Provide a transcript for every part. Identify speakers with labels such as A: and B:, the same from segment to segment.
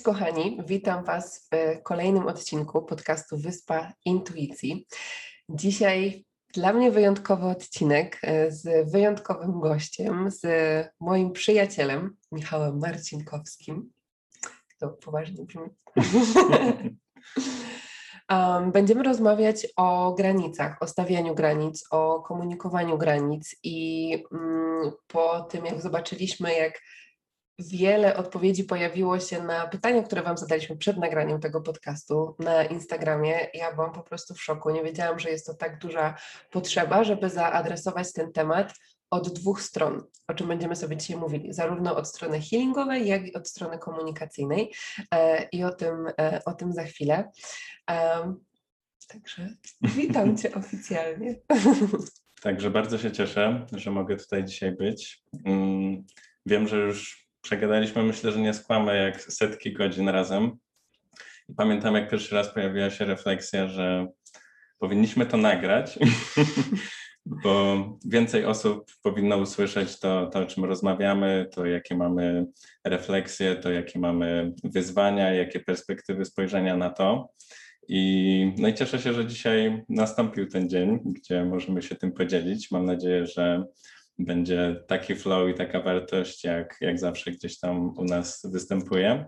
A: Cześć kochani, witam Was w kolejnym odcinku podcastu Wyspa Intuicji. Dzisiaj dla mnie wyjątkowy odcinek e, z wyjątkowym gościem, z moim przyjacielem Michałem Marcinkowskim. To poważnie brzmi. Będziemy rozmawiać o granicach, o stawianiu granic, o komunikowaniu granic i mm, po tym, jak zobaczyliśmy, jak wiele odpowiedzi pojawiło się na pytania, które Wam zadaliśmy przed nagraniem tego podcastu na Instagramie. Ja byłam po prostu w szoku. Nie wiedziałam, że jest to tak duża potrzeba, żeby zaadresować ten temat od dwóch stron, o czym będziemy sobie dzisiaj mówili, zarówno od strony healingowej, jak i od strony komunikacyjnej. E, I o tym, e, o tym za chwilę. Także witam Cię oficjalnie.
B: Także bardzo się cieszę, że mogę tutaj dzisiaj być. Mm, wiem, że już przegadaliśmy, myślę, że nie skłamę, jak setki godzin razem. I pamiętam, jak pierwszy raz pojawiła się refleksja, że powinniśmy to nagrać, bo więcej osób powinno usłyszeć to, to, o czym rozmawiamy, to jakie mamy refleksje, to jakie mamy wyzwania, jakie perspektywy spojrzenia na to. I, no i cieszę się, że dzisiaj nastąpił ten dzień, gdzie możemy się tym podzielić. Mam nadzieję, że będzie taki flow i taka wartość, jak, jak zawsze gdzieś tam u nas występuje.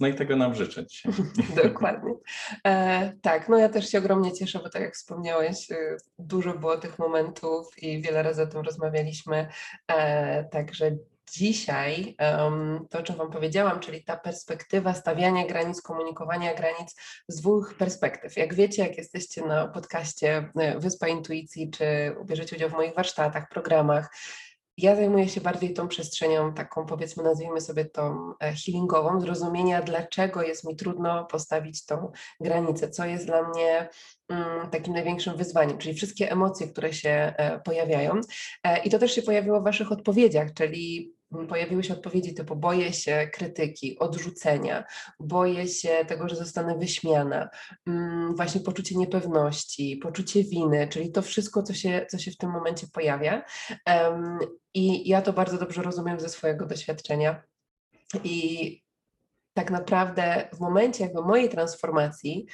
B: No i tego nam życzę dzisiaj.
A: Dokładnie. E, tak, no ja też się ogromnie cieszę, bo tak jak wspomniałeś, y, dużo było tych momentów i wiele razy o tym rozmawialiśmy. E, także dzisiaj to, o czym Wam powiedziałam, czyli ta perspektywa stawiania granic, komunikowania granic z dwóch perspektyw. Jak wiecie, jak jesteście na podcaście e, Wyspa Intuicji, czy bierzecie udział w moich warsztatach, programach, ja zajmuję się bardziej tą przestrzenią, taką powiedzmy, nazwijmy sobie tą e, healingową, zrozumienia, dlaczego jest mi trudno postawić tą granicę, co jest dla mnie mm, takim największym wyzwaniem, czyli wszystkie emocje, które się e, pojawiają. I to też się pojawiło w Waszych odpowiedziach, czyli pojawiły się odpowiedzi typu boję się krytyki, odrzucenia, boję się tego, że zostanę wyśmiana, mm, właśnie poczucie niepewności, poczucie winy, czyli to wszystko, co się, co się w tym momencie pojawia. I ja to bardzo dobrze rozumiem ze swojego doświadczenia. I tak naprawdę w momencie jakby mojej transformacji,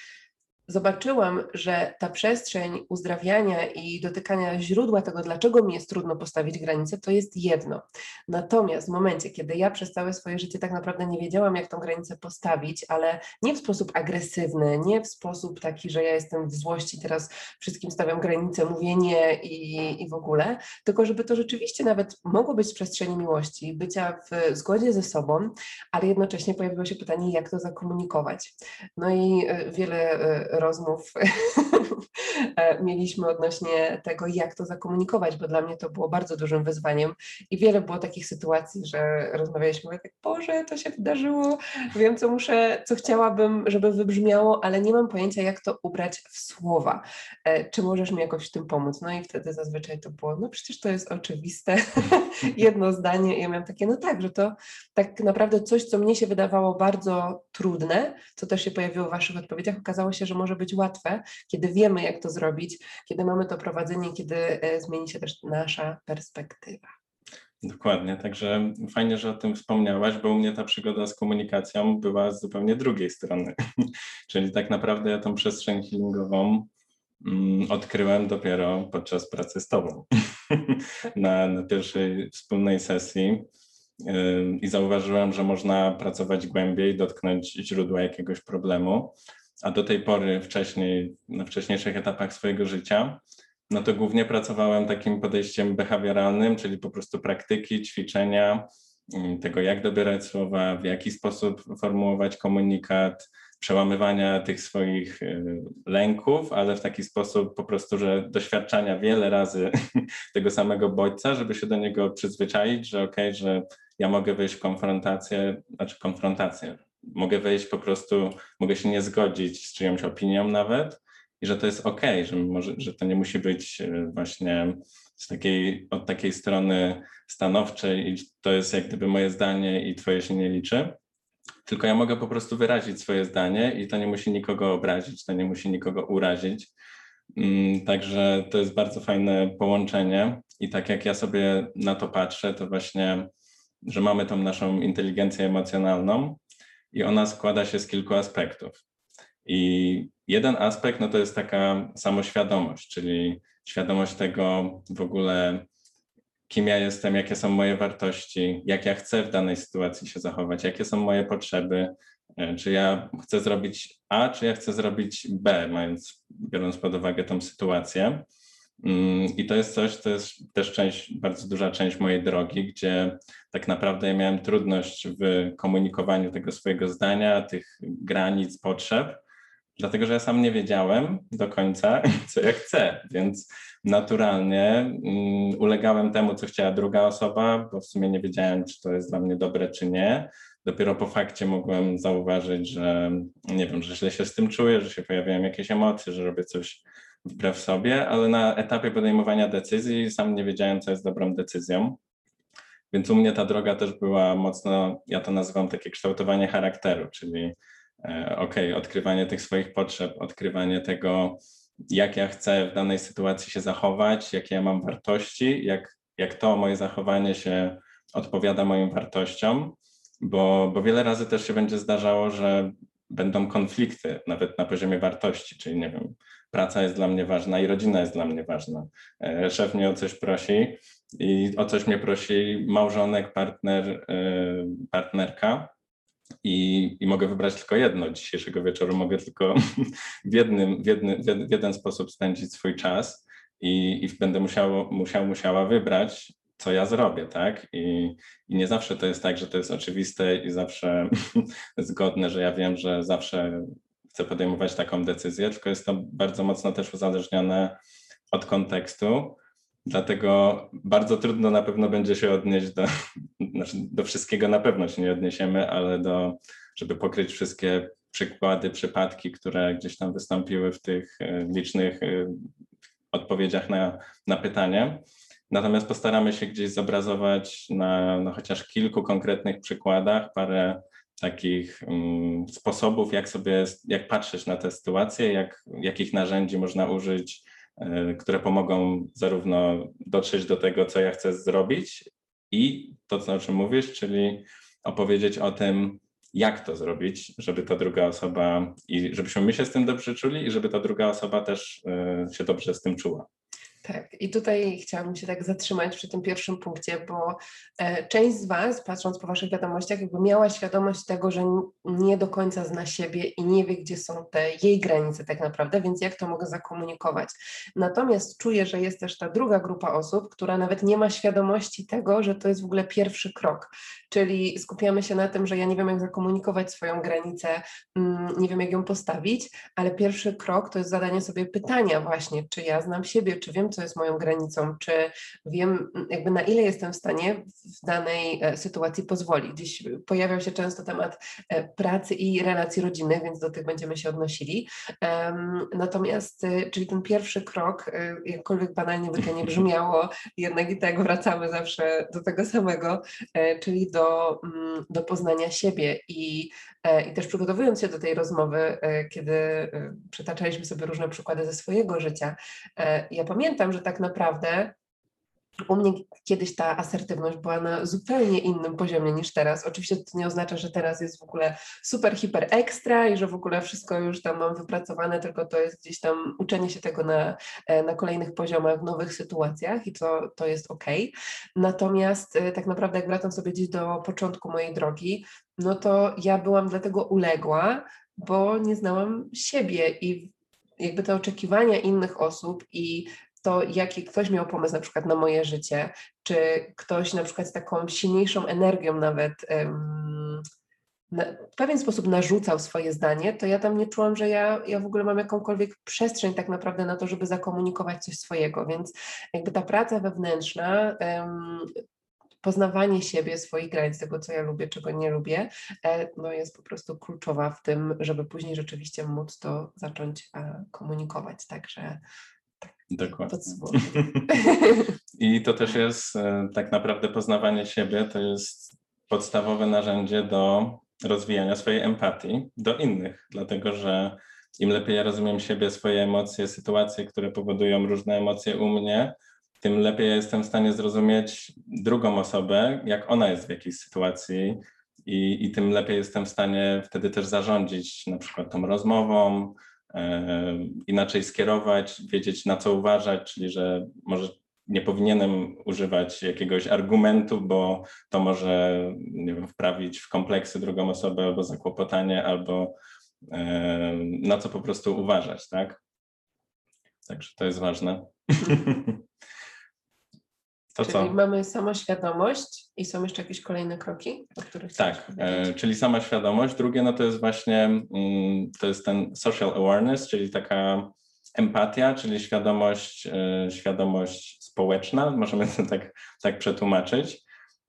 A: zobaczyłam, że ta przestrzeń uzdrawiania i dotykania źródła tego, dlaczego mi jest trudno postawić granicę, to jest jedno. Natomiast w momencie, kiedy ja przez całe swoje życie tak naprawdę nie wiedziałam, jak tą granicę postawić, ale nie w sposób agresywny, nie w sposób taki, że ja jestem w złości, teraz wszystkim stawiam granicę, mówię nie i, i w ogóle, tylko żeby to rzeczywiście nawet mogło być w przestrzeni miłości, bycia w zgodzie ze sobą, ale jednocześnie pojawiło się pytanie, jak to zakomunikować. No i e, wiele e, rozmów mieliśmy odnośnie tego, jak to zakomunikować, bo dla mnie to było bardzo dużym wyzwaniem i wiele było takich sytuacji, że rozmawialiśmy, mówię tak, Boże, to się wydarzyło, wiem, co muszę, co chciałabym, żeby wybrzmiało, ale nie mam pojęcia, jak to ubrać w słowa. E, czy możesz mi jakoś w tym pomóc? No i wtedy zazwyczaj to było, no przecież to jest oczywiste, jedno zdanie i ja miałam takie, no tak, że to tak naprawdę coś, co mnie się wydawało bardzo trudne, co też się pojawiło w Waszych odpowiedziach, okazało się, że może być łatwe, kiedy wiemy, jak to zrobić, kiedy mamy to prowadzenie, kiedy e, zmieni się też nasza perspektywa.
B: Dokładnie, także fajnie, że o tym wspomniałaś, bo u mnie ta przygoda z komunikacją była z zupełnie drugiej strony. Czyli tak naprawdę ja tą przestrzeń healingową mm, odkryłem dopiero podczas pracy z Tobą na, na pierwszej wspólnej sesji i zauważyłem, że można pracować głębiej, dotknąć źródła jakiegoś problemu, a do tej pory wcześniej, na wcześniejszych etapach swojego życia, no to głównie pracowałem takim podejściem behawioralnym, czyli po prostu praktyki, ćwiczenia, mm, tego, jak dobierać słowa, w jaki sposób formułować komunikat, przełamywania tych swoich y, lęków, ale w taki sposób po prostu, że doświadczania wiele razy tego samego bodźca, żeby się do niego przyzwyczaić, że okej, okay, że ja mogę wejść w konfrontację, znaczy konfrontację, mogę wejść po prostu, mogę się nie zgodzić z czyjąś opinią nawet i że to jest okay, że, może, że to nie musi być y, właśnie z takiej, od takiej strony stanowczej i to jest jak gdyby moje zdanie i twoje się nie liczy tylko ja mogę po prostu wyrazić swoje zdanie i to nie musi nikogo obrazić, to nie musi nikogo urazić. Mm, także to jest bardzo fajne połączenie i tak jak ja sobie na to patrzę, to właśnie, że mamy tą naszą inteligencję emocjonalną i ona składa się z kilku aspektów. I jeden aspekt no to jest taka samoświadomość, czyli świadomość tego w ogóle, kim ja jestem, jakie są moje wartości, jak ja chcę w danej sytuacji się zachować, jakie są moje potrzeby, e, czy ja chcę zrobić A, czy ja chcę zrobić B, mając, biorąc pod uwagę tą sytuację. Mm, I to jest coś, to jest też część, bardzo duża część mojej drogi, gdzie tak naprawdę ja miałem trudność w komunikowaniu tego swojego zdania, tych granic, potrzeb, dlatego że ja sam nie wiedziałem do końca, co ja chcę, więc naturalnie mm, ulegałem temu, co chciała druga osoba, bo w sumie nie wiedziałem, czy to jest dla mnie dobre, czy nie. Dopiero po fakcie mogłem zauważyć, że nie wiem, że źle się z tym czuję, że się pojawiają jakieś emocje, że robię coś wbrew sobie, ale na etapie podejmowania decyzji sam nie wiedziałem, co jest dobrą decyzją. Więc u mnie ta droga też była mocno, ja to nazywam takie kształtowanie charakteru, czyli e, ok, odkrywanie tych swoich potrzeb, odkrywanie tego, jak ja chcę w danej sytuacji się zachować, jakie ja mam wartości, jak, jak to moje zachowanie się odpowiada moim wartościom, bo, bo wiele razy też się będzie zdarzało, że będą konflikty nawet na poziomie wartości, czyli nie wiem, praca jest dla mnie ważna i rodzina jest dla mnie ważna. E, szef mnie o coś prosi i o coś mnie prosi małżonek, partner, e, partnerka i, i mogę wybrać tylko jedno. Dzisiejszego wieczoru mogę tylko w, jednym, w, jedny, w jeden sposób spędzić swój czas i, i będę musiał, musiał, musiała wybrać, co ja zrobię, tak? I, I nie zawsze to jest tak, że to jest oczywiste i zawsze zgodne, że ja wiem, że zawsze chcę podejmować taką decyzję, tylko jest to bardzo mocno też uzależnione od kontekstu Dlatego bardzo trudno na pewno będzie się odnieść do, znaczy do wszystkiego na pewno się nie odniesiemy, ale do, żeby pokryć wszystkie przykłady, przypadki, które gdzieś tam wystąpiły w tych e, licznych e, odpowiedziach na, na pytanie. Natomiast postaramy się gdzieś zobrazować na, na chociaż kilku konkretnych przykładach parę takich um, sposobów, jak sobie, jak patrzeć na tę sytuację, jak, jakich narzędzi można użyć E, które pomogą zarówno dotrzeć do tego, co ja chcę zrobić i to, o czym mówisz, czyli opowiedzieć o tym, jak to zrobić, żeby ta druga osoba i żebyśmy my się z tym dobrze czuli i żeby ta druga osoba też e, się dobrze z tym czuła.
A: Tak, i tutaj chciałabym się tak zatrzymać przy tym pierwszym punkcie, bo e, część z Was, patrząc po Waszych wiadomościach, jakby miała świadomość tego, że nie do końca zna siebie i nie wie, gdzie są te jej granice tak naprawdę, więc jak to mogę zakomunikować. Natomiast czuję, że jest też ta druga grupa osób, która nawet nie ma świadomości tego, że to jest w ogóle pierwszy krok, czyli skupiamy się na tym, że ja nie wiem, jak zakomunikować swoją granicę, mm, nie wiem, jak ją postawić, ale pierwszy krok to jest zadanie sobie pytania właśnie, czy ja znam siebie, czy wiem, co jest moją granicą, czy wiem, jakby na ile jestem w stanie w danej e, sytuacji pozwolić. Dziś pojawiał się często temat e, pracy i relacji rodzinnych, więc do tych będziemy się odnosili. Natomiast, e, czyli ten pierwszy krok, jakkolwiek banalnie by to nie brzmiało, jednak i tak wracamy zawsze do tego samego, czyli do, mm, do poznania siebie i i też przygotowując się do tej rozmowy, kiedy przytaczaliśmy sobie różne przykłady ze swojego życia, ja pamiętam, że tak naprawdę u mnie kiedyś ta asertywność była na zupełnie innym poziomie niż teraz. Oczywiście to nie oznacza, że teraz jest w ogóle super, hiper ekstra i że w ogóle wszystko już tam mam wypracowane, tylko to jest gdzieś tam uczenie się tego na, e, na kolejnych poziomach, w nowych sytuacjach i to, to jest ok. Natomiast e, tak naprawdę, jak wracam sobie gdzieś do początku mojej drogi, no to ja byłam dlatego uległa, bo nie znałam siebie i jakby te oczekiwania innych osób i to jaki ktoś miał pomysł na przykład na moje życie, czy ktoś na przykład z taką silniejszą energią nawet na, w pewien sposób narzucał swoje zdanie, to ja tam nie czułam, że ja, ja w ogóle mam jakąkolwiek przestrzeń tak naprawdę na to, żeby zakomunikować coś swojego, więc jakby ta praca wewnętrzna poznawanie siebie, swoich granic, tego, co ja lubię, czego nie lubię, e, no jest po prostu kluczowa w tym, żeby później rzeczywiście móc to zacząć e, komunikować. Także
B: Dokładnie. I to też jest e, tak naprawdę poznawanie siebie, to jest podstawowe narzędzie do rozwijania swojej empatii do innych, dlatego że im lepiej ja rozumiem siebie, swoje emocje, sytuacje, które powodują różne emocje u mnie, tym lepiej jestem w stanie zrozumieć drugą osobę, jak ona jest w jakiejś sytuacji i, i tym lepiej jestem w stanie wtedy też zarządzić na przykład tą rozmową, inaczej skierować, wiedzieć na co uważać, czyli że może nie powinienem używać jakiegoś argumentu, bo to może nie wiem, wprawić w kompleksy drugą osobę albo zakłopotanie, albo e, na co po prostu uważać, tak? Także to jest ważne.
A: To czyli co? mamy samoświadomość i są jeszcze jakieś kolejne kroki, o których
B: Tak, e, czyli sama świadomość. Drugie no to jest właśnie, mm, to jest ten social awareness, czyli taka empatia, czyli świadomość, e, świadomość społeczna, możemy to tak, tak przetłumaczyć,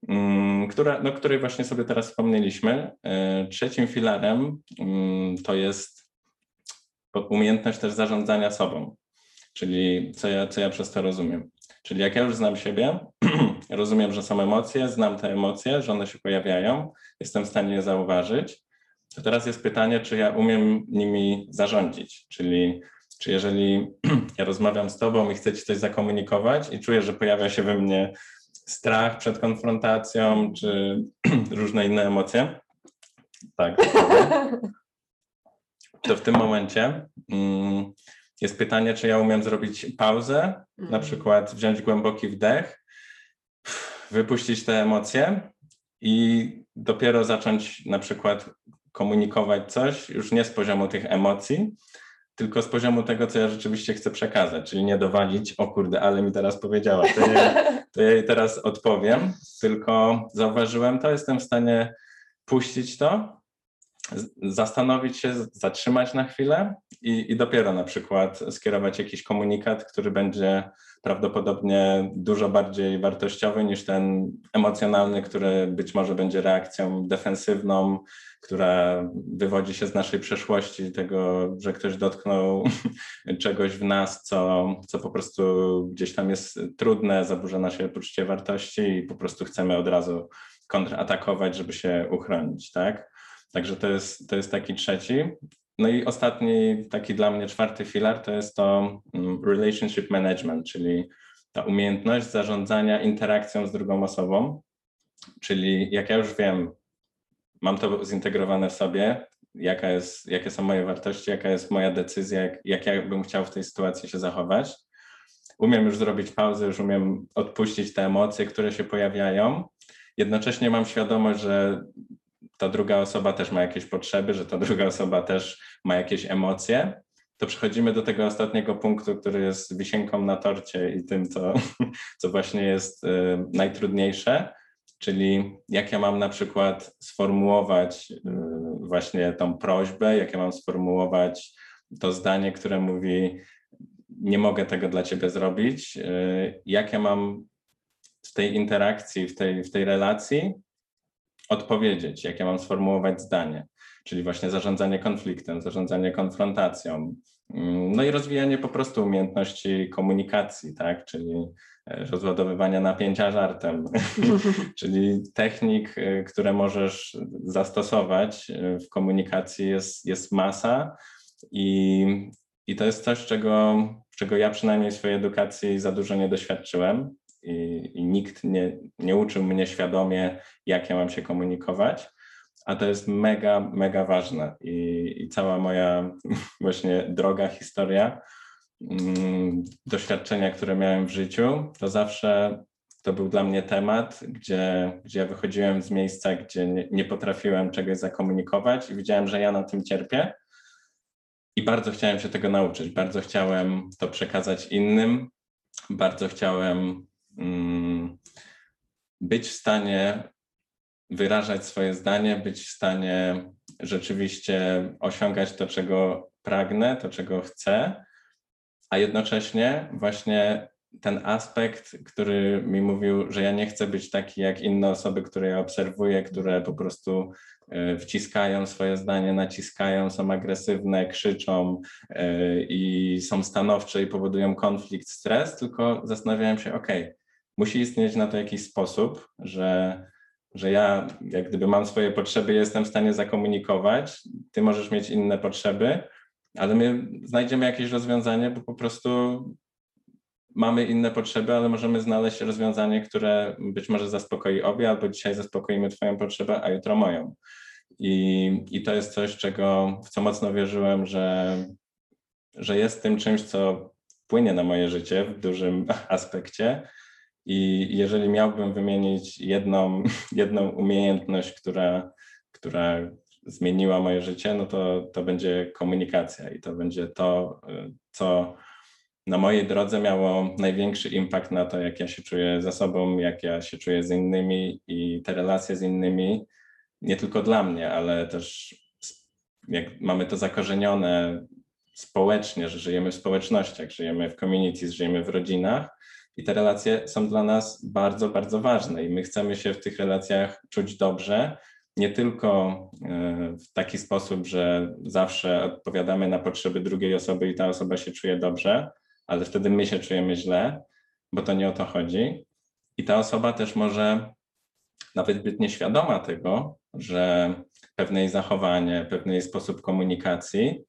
B: mm, która, no, której właśnie sobie teraz wspomnieliśmy. E, trzecim filarem mm, to jest umiejętność też zarządzania sobą, czyli co ja, co ja przez to rozumiem. Czyli jak ja już znam siebie, rozumiem, że są emocje, znam te emocje, że one się pojawiają, jestem w stanie je zauważyć, to teraz jest pytanie, czy ja umiem nimi zarządzić, czyli czy jeżeli ja rozmawiam z tobą i chcę ci coś zakomunikować i czuję, że pojawia się we mnie strach przed konfrontacją, czy różne inne emocje, tak, to w tym momencie mm, jest pytanie, czy ja umiem zrobić pauzę, mm. na przykład wziąć głęboki wdech, wypuścić te emocje i dopiero zacząć na przykład komunikować coś już nie z poziomu tych emocji, tylko z poziomu tego, co ja rzeczywiście chcę przekazać, czyli nie dowalić, o kurde, ale mi teraz powiedziała, to, to ja jej teraz odpowiem, tylko zauważyłem to, jestem w stanie puścić to, zastanowić się, zatrzymać na chwilę i, i dopiero na przykład skierować jakiś komunikat, który będzie prawdopodobnie dużo bardziej wartościowy niż ten emocjonalny, który być może będzie reakcją defensywną, która wywodzi się z naszej przeszłości, tego, że ktoś dotknął czegoś w nas, co, co po prostu gdzieś tam jest trudne, zaburza nasze poczucie wartości i po prostu chcemy od razu kontratakować, żeby się uchronić, tak? Także to jest, to jest taki trzeci. No i ostatni, taki dla mnie czwarty filar, to jest to mm, relationship management, czyli ta umiejętność zarządzania interakcją z drugą osobą. Czyli jak ja już wiem, mam to zintegrowane w sobie, jaka jest, jakie są moje wartości, jaka jest moja decyzja, jak, jak ja bym chciał w tej sytuacji się zachować. Umiem już zrobić pauzę, już umiem odpuścić te emocje, które się pojawiają. Jednocześnie mam świadomość, że ta druga osoba też ma jakieś potrzeby, że ta druga osoba też ma jakieś emocje, to przechodzimy do tego ostatniego punktu, który jest wisienką na torcie i tym, co, co właśnie jest y, najtrudniejsze, czyli jak ja mam na przykład sformułować y, właśnie tą prośbę, jak ja mam sformułować to zdanie, które mówi, nie mogę tego dla ciebie zrobić, y, jak ja mam w tej interakcji, w tej, w tej relacji odpowiedzieć, jak ja mam sformułować zdanie, czyli właśnie zarządzanie konfliktem, zarządzanie konfrontacją, mm, no i rozwijanie po prostu umiejętności komunikacji, tak, czyli e, rozładowywania napięcia żartem, czyli technik, e, które możesz zastosować e, w komunikacji jest, jest masa i, i to jest coś, czego, czego ja przynajmniej w swojej edukacji za dużo nie doświadczyłem i, i nikt nie, nie uczył mnie świadomie, jak ja mam się komunikować a to jest mega, mega ważne. I, i cała moja właśnie droga historia, mm, doświadczenia, które miałem w życiu, to zawsze to był dla mnie temat, gdzie, gdzie ja wychodziłem z miejsca, gdzie nie, nie potrafiłem czegoś zakomunikować i widziałem, że ja na tym cierpię. I bardzo chciałem się tego nauczyć, bardzo chciałem to przekazać innym, bardzo chciałem być w stanie wyrażać swoje zdanie, być w stanie rzeczywiście osiągać to, czego pragnę, to, czego chcę, a jednocześnie właśnie ten aspekt, który mi mówił, że ja nie chcę być taki jak inne osoby, które ja obserwuję, które po prostu e, wciskają swoje zdanie, naciskają, są agresywne, krzyczą e, i są stanowcze i powodują konflikt, stres, tylko zastanawiałem się, ok, musi istnieć na to jakiś sposób, że, że ja jak gdyby mam swoje potrzeby, jestem w stanie zakomunikować, ty możesz mieć inne potrzeby, ale my znajdziemy jakieś rozwiązanie, bo po prostu mamy inne potrzeby, ale możemy znaleźć rozwiązanie, które być może zaspokoi obie, albo dzisiaj zaspokoimy Twoją potrzebę, a jutro moją. I, i to jest coś, czego, w co mocno wierzyłem, że, że jest tym czymś, co wpłynie na moje życie w dużym aspekcie. I jeżeli miałbym wymienić jedną, jedną umiejętność, która, która zmieniła moje życie, no to, to będzie komunikacja i to będzie to, co na mojej drodze miało największy impact na to, jak ja się czuję ze sobą, jak ja się czuję z innymi i te relacje z innymi, nie tylko dla mnie, ale też jak mamy to zakorzenione społecznie, że żyjemy w społecznościach, żyjemy w communities, żyjemy w rodzinach i te relacje są dla nas bardzo, bardzo ważne i my chcemy się w tych relacjach czuć dobrze, nie tylko e, w taki sposób, że zawsze odpowiadamy na potrzeby drugiej osoby i ta osoba się czuje dobrze, ale wtedy my się czujemy źle, bo to nie o to chodzi. I ta osoba też może nawet być nieświadoma tego, że pewne jej zachowanie, pewny jej sposób komunikacji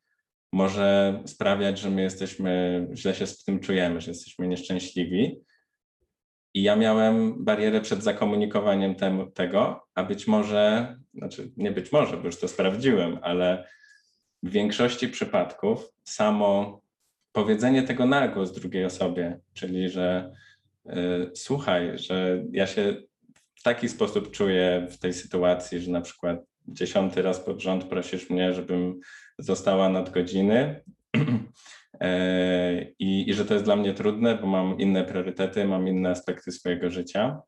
B: może sprawiać, że my jesteśmy, źle się z tym czujemy, że jesteśmy nieszczęśliwi. I ja miałem barierę przed zakomunikowaniem tego, a być może, znaczy nie być może, bo już to sprawdziłem, ale w większości przypadków samo powiedzenie tego na głos drugiej osobie, czyli że y, słuchaj, że ja się w taki sposób czuję w tej sytuacji, że na przykład dziesiąty raz pod rząd prosisz mnie, żebym została nadgodziny e, i, i że to jest dla mnie trudne, bo mam inne priorytety, mam inne aspekty swojego życia.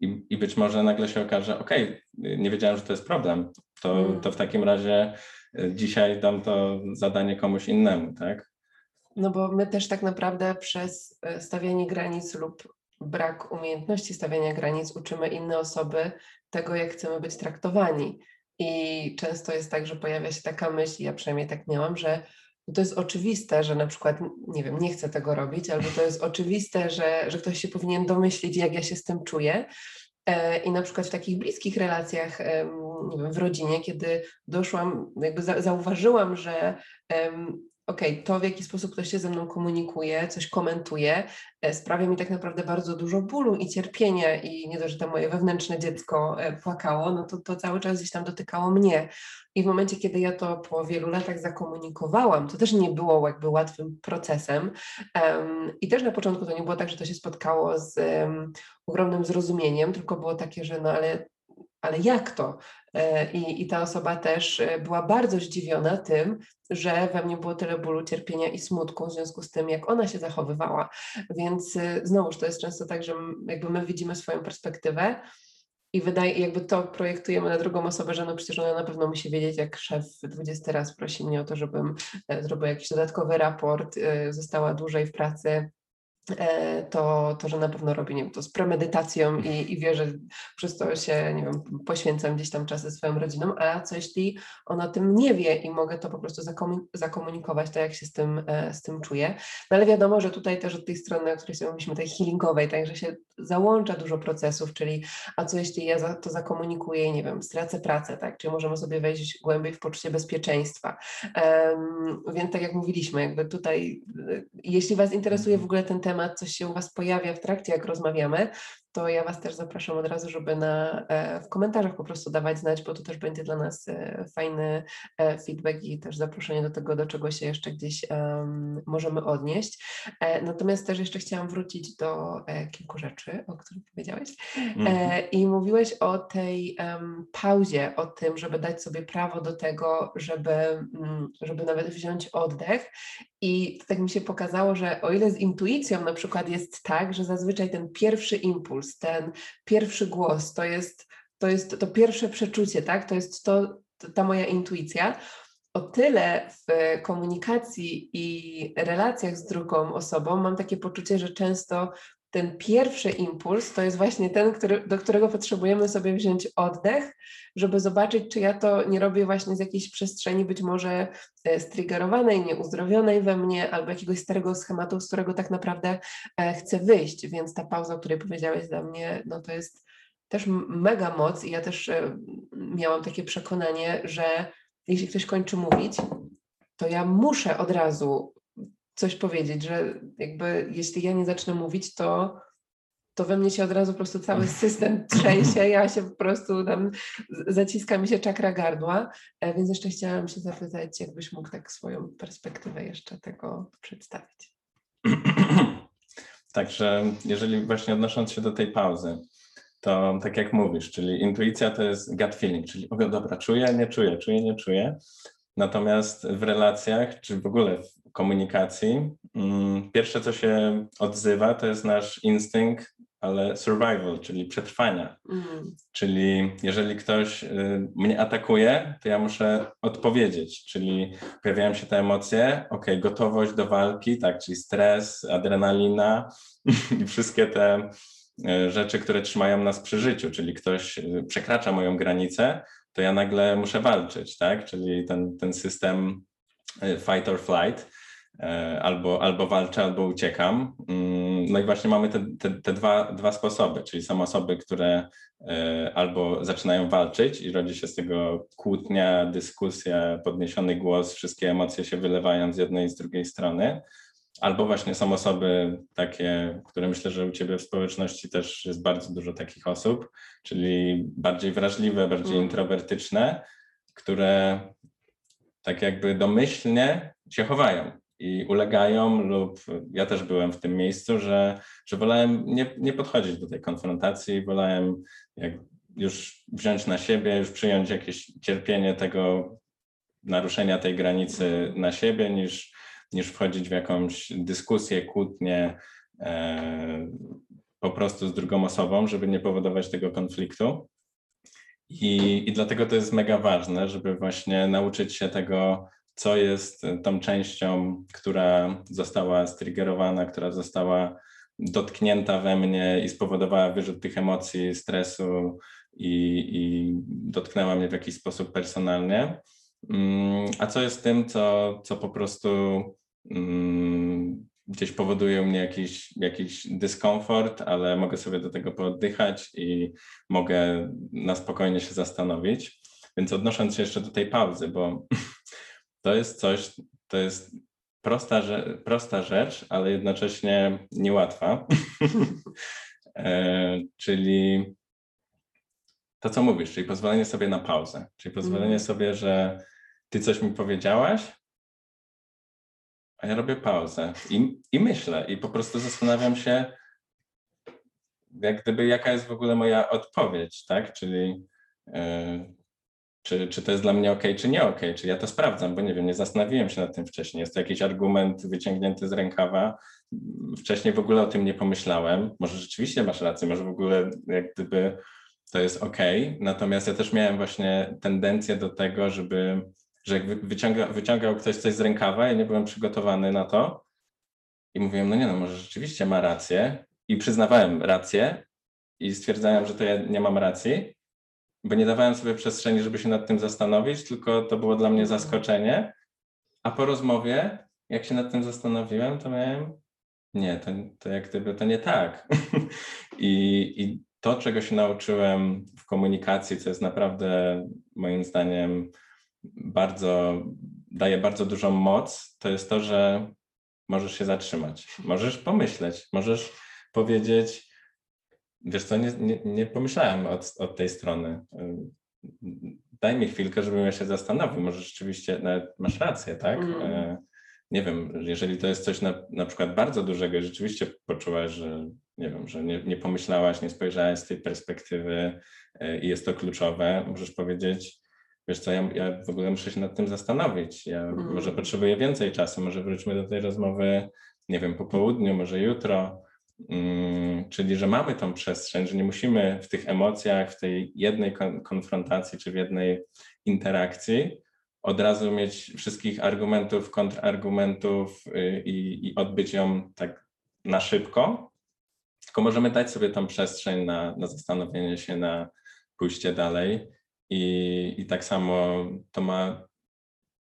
B: I, i być może nagle się okaże, ok, nie wiedziałem, że to jest problem, to, mm. to w takim razie e, dzisiaj dam to zadanie komuś innemu, tak?
A: No bo my też tak naprawdę przez e, stawianie granic lub brak umiejętności stawiania granic uczymy inne osoby tego, jak chcemy być traktowani. I często jest tak, że pojawia się taka myśl, ja przynajmniej tak miałam, że to jest oczywiste, że na przykład, nie wiem, nie chcę tego robić, albo to jest oczywiste, że, że ktoś się powinien domyślić, jak ja się z tym czuję. E, I na przykład w takich bliskich relacjach, nie wiem, w rodzinie, kiedy doszłam, jakby zauważyłam, że okay, to w jaki sposób ktoś się ze mną komunikuje, coś komentuje, e, sprawia mi tak naprawdę bardzo dużo bólu i cierpienia i nie to, że to moje wewnętrzne dziecko e, płakało, no to, to cały czas gdzieś tam dotykało mnie. I w momencie, kiedy ja to po wielu latach zakomunikowałam, to też nie było jakby łatwym procesem. Um, I też na początku to nie było tak, że to się spotkało z um, ogromnym zrozumieniem, tylko było takie, że no ale ale jak to? E, I, I ta osoba też e, była bardzo zdziwiona tym, że we mnie było tyle bólu, cierpienia i smutku w związku z tym, jak ona się zachowywała. Więc e, znowuż to jest często tak, że jakby my widzimy swoją perspektywę, i wydaje, jakby to projektujemy na drugą osobę, że no przecież ona na pewno musi wiedzieć, jak szef 20 raz prosi mnie o to, żebym zrobił jakiś dodatkowy raport, została dłużej w pracy, to, to, że na pewno robi nie wiem, to z premedytacją i, i wie, że przez to się, nie wiem, poświęcam gdzieś tam czasy swoją rodziną, a co jeśli ona o tym nie wie i mogę to po prostu zakomunikować, tak jak się z tym, e, z tym czuję. No ale wiadomo, że tutaj też od tej strony, o której sobie mówiliśmy, tej healingowej, także się załącza dużo procesów, czyli a co jeśli ja to zakomunikuję i nie wiem, stracę pracę, tak, czyli możemy sobie wejść głębiej w poczucie bezpieczeństwa. Um, więc tak jak mówiliśmy, jakby tutaj, e, jeśli Was interesuje w ogóle ten temat, coś się u Was pojawia w trakcie, jak rozmawiamy, to ja Was też zapraszam od razu, żeby na, e, w komentarzach po prostu dawać znać, bo to też będzie dla nas e, fajny e, feedback i też zaproszenie do tego, do czego się jeszcze gdzieś em, możemy odnieść. Natomiast też jeszcze chciałam wrócić do kilku rzeczy, o których powiedziałeś.
B: Mhm.
A: I mówiłeś o tej pauzie, o tym, żeby dać sobie prawo do tego, żeby, mm, żeby nawet wziąć oddech. I tak mi się pokazało, że o ile z intuicją na przykład jest tak, że zazwyczaj ten pierwszy impuls, ten pierwszy głos, to jest to, jest to pierwsze przeczucie, tak? To jest to ta moja intuicja. O tyle w komunikacji i relacjach z drugą osobą mam takie poczucie, że często ten pierwszy impuls to jest właśnie ten, który, do którego potrzebujemy sobie wziąć oddech, żeby zobaczyć, czy ja to nie robię właśnie z jakiejś przestrzeni być może e, striggerowanej, nieuzdrowionej we mnie, albo jakiegoś starego schematu, z którego tak naprawdę e, chcę wyjść. Więc ta pauza, o której powiedziałeś dla mnie, no to jest też mega moc i ja też e, miałam takie przekonanie, że jeśli ktoś kończy mówić, to ja muszę od razu coś powiedzieć, że jakby jeśli ja nie zacznę mówić, to, to we mnie się od razu po prostu cały system trzęsie, ja się po prostu tam zaciska mi się czakra gardła, E, więc jeszcze chciałam się zapytać, jakbyś mógł tak swoją perspektywę jeszcze tego przedstawić.
B: Także jeżeli właśnie odnosząc się do tej pauzy, to tak jak mówisz, czyli intuicja to jest gut feeling, czyli o, dobra, czuję, nie czuję, czuję, nie czuję. Natomiast w relacjach, czy w ogóle w komunikacji, mm, pierwsze co się odzywa to jest nasz instynkt, ale survival, czyli przetrwania.
A: Mm,
B: Czyli jeżeli ktoś y, mnie atakuje, to ja muszę odpowiedzieć, czyli pojawiają się te emocje, ok, gotowość do walki, tak, czyli stres, adrenalina i wszystkie te y, rzeczy, które trzymają nas przy życiu, czyli ktoś y, przekracza moją granicę, to ja nagle muszę walczyć, tak, czyli ten, ten system y, fight or flight, e, albo, albo walczę, albo uciekam. Mm, No i właśnie mamy te, te, te dwa, dwa sposoby, czyli są osoby, które e, albo zaczynają walczyć i rodzi się z tego kłótnia, dyskusja, podniesiony głos, wszystkie emocje się wylewają z jednej i z drugiej strony. Albo właśnie są osoby takie, które myślę, że u Ciebie w społeczności też jest bardzo dużo takich osób, czyli bardziej wrażliwe, bardziej
A: Mm.
B: introwertyczne, które tak jakby domyślnie się chowają i ulegają lub ja też byłem w tym miejscu, że, że wolałem nie, nie podchodzić do tej konfrontacji, wolałem jak już wziąć na siebie, już przyjąć jakieś cierpienie tego naruszenia tej granicy na siebie, niż, niż wchodzić w jakąś dyskusję, kłótnię e, po prostu z drugą osobą, żeby nie powodować tego konfliktu. I, I dlatego to jest mega ważne, żeby właśnie nauczyć się tego, co jest tą częścią, która została striggerowana, która została dotknięta we mnie i spowodowała wyrzut tych emocji, stresu i, i dotknęła mnie w jakiś sposób personalnie. Mm, A co jest tym, co, co po prostu mm, gdzieś powoduje u mnie jakiś, jakiś dyskomfort, ale mogę sobie do tego pooddychać i mogę na spokojnie się zastanowić. Więc odnosząc się jeszcze do tej pauzy, bo to jest coś, to jest prosta, prosta rzecz, ale jednocześnie niełatwa. E, czyli to, co mówisz, czyli pozwolenie sobie na pauzę, czyli pozwolenie
A: Mhm.
B: sobie, że ty coś mi powiedziałaś, a ja robię pauzę i, i myślę, i po prostu zastanawiam się, jak gdyby jaka jest w ogóle moja odpowiedź, tak? Czyli e, czy, czy to jest dla mnie ok, czy nie ok, czy ja to sprawdzam, bo nie wiem, nie zastanowiłem się nad tym wcześniej. Jest to jakiś argument wyciągnięty z rękawa. Wcześniej w ogóle o tym nie pomyślałem. Może rzeczywiście masz rację, może w ogóle jak gdyby to jest ok. Natomiast ja też miałem właśnie tendencję do tego, żeby, że jak wy- wyciąga, wyciągał ktoś coś z rękawa, ja nie byłem przygotowany na to i mówiłem, no nie no, może rzeczywiście ma rację i przyznawałem rację i stwierdzałem, że to ja nie mam racji, bo nie dawałem sobie przestrzeni, żeby się nad tym zastanowić, tylko to było dla mnie zaskoczenie. A po rozmowie, jak się nad tym zastanowiłem, to miałem, nie, to, to jak gdyby to nie tak. I, I to, czego się nauczyłem w komunikacji, co jest naprawdę moim zdaniem bardzo, daje bardzo dużą moc, to jest to, że możesz się zatrzymać, możesz pomyśleć, możesz powiedzieć, wiesz co, nie, nie, nie pomyślałem od, od tej strony. Daj mi chwilkę, żebym ja się zastanowił. Może rzeczywiście masz rację, tak? Mm. Nie wiem, jeżeli to jest coś na, na przykład bardzo dużego i rzeczywiście poczułaś, że nie wiem, że nie, nie pomyślałaś, nie spojrzałaś z tej perspektywy e, i jest to kluczowe, możesz powiedzieć, wiesz co, ja, ja w ogóle muszę się nad tym zastanowić. Ja mm. może potrzebuję więcej czasu, może wróćmy do tej rozmowy, nie wiem, po południu, może jutro. Mm, czyli, że mamy tą przestrzeń, że nie musimy w tych emocjach, w tej jednej konfrontacji czy w jednej interakcji od razu mieć wszystkich argumentów, kontrargumentów y, i, i odbyć ją tak na szybko, tylko możemy dać sobie tą przestrzeń na, na zastanowienie się, na pójście dalej. I, i tak samo to ma,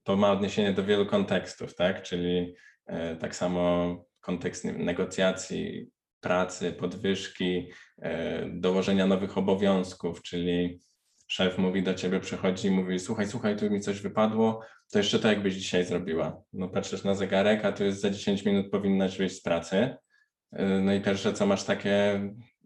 B: to ma odniesienie do wielu kontekstów, tak? Czyli e, tak samo kontekst negocjacji, pracy, podwyżki, e, dołożenia nowych obowiązków, czyli szef mówi do ciebie, przychodzi i mówi, słuchaj, słuchaj, tu mi coś wypadło, to jeszcze to jakbyś dzisiaj zrobiła. No patrzysz na zegarek, a tu jest za 10 minut powinnaś wyjść z pracy. E, no i pierwsze co masz takie,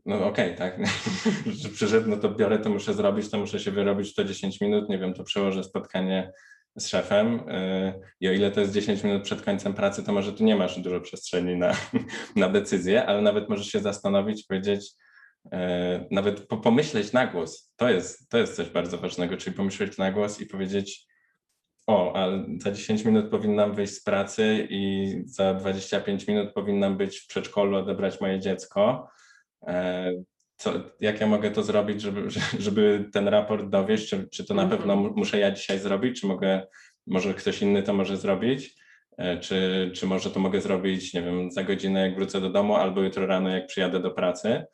B: no okej, okay, tak, że przyszedł, no to biorę, to muszę zrobić, to muszę się wyrobić to 10 minut, nie wiem, to przełożę spotkanie z szefem e, i o ile to jest 10 minut przed końcem pracy, to może tu nie masz dużo przestrzeni na, na decyzję, ale nawet możesz się zastanowić, powiedzieć, nawet pomyśleć na głos. To jest, to jest coś bardzo ważnego, czyli pomyśleć na głos i powiedzieć, o, a za 10 minut powinnam wyjść z pracy i za 25 minut powinnam być w przedszkolu, odebrać moje dziecko. E, co, jak ja mogę to zrobić, żeby, żeby ten raport dowieść? Czy, czy to na mhm. pewno muszę ja dzisiaj zrobić, czy mogę, może ktoś inny to może zrobić? E, czy, czy może to mogę zrobić, nie wiem, za godzinę, jak wrócę do domu, albo jutro rano, jak przyjadę do pracy?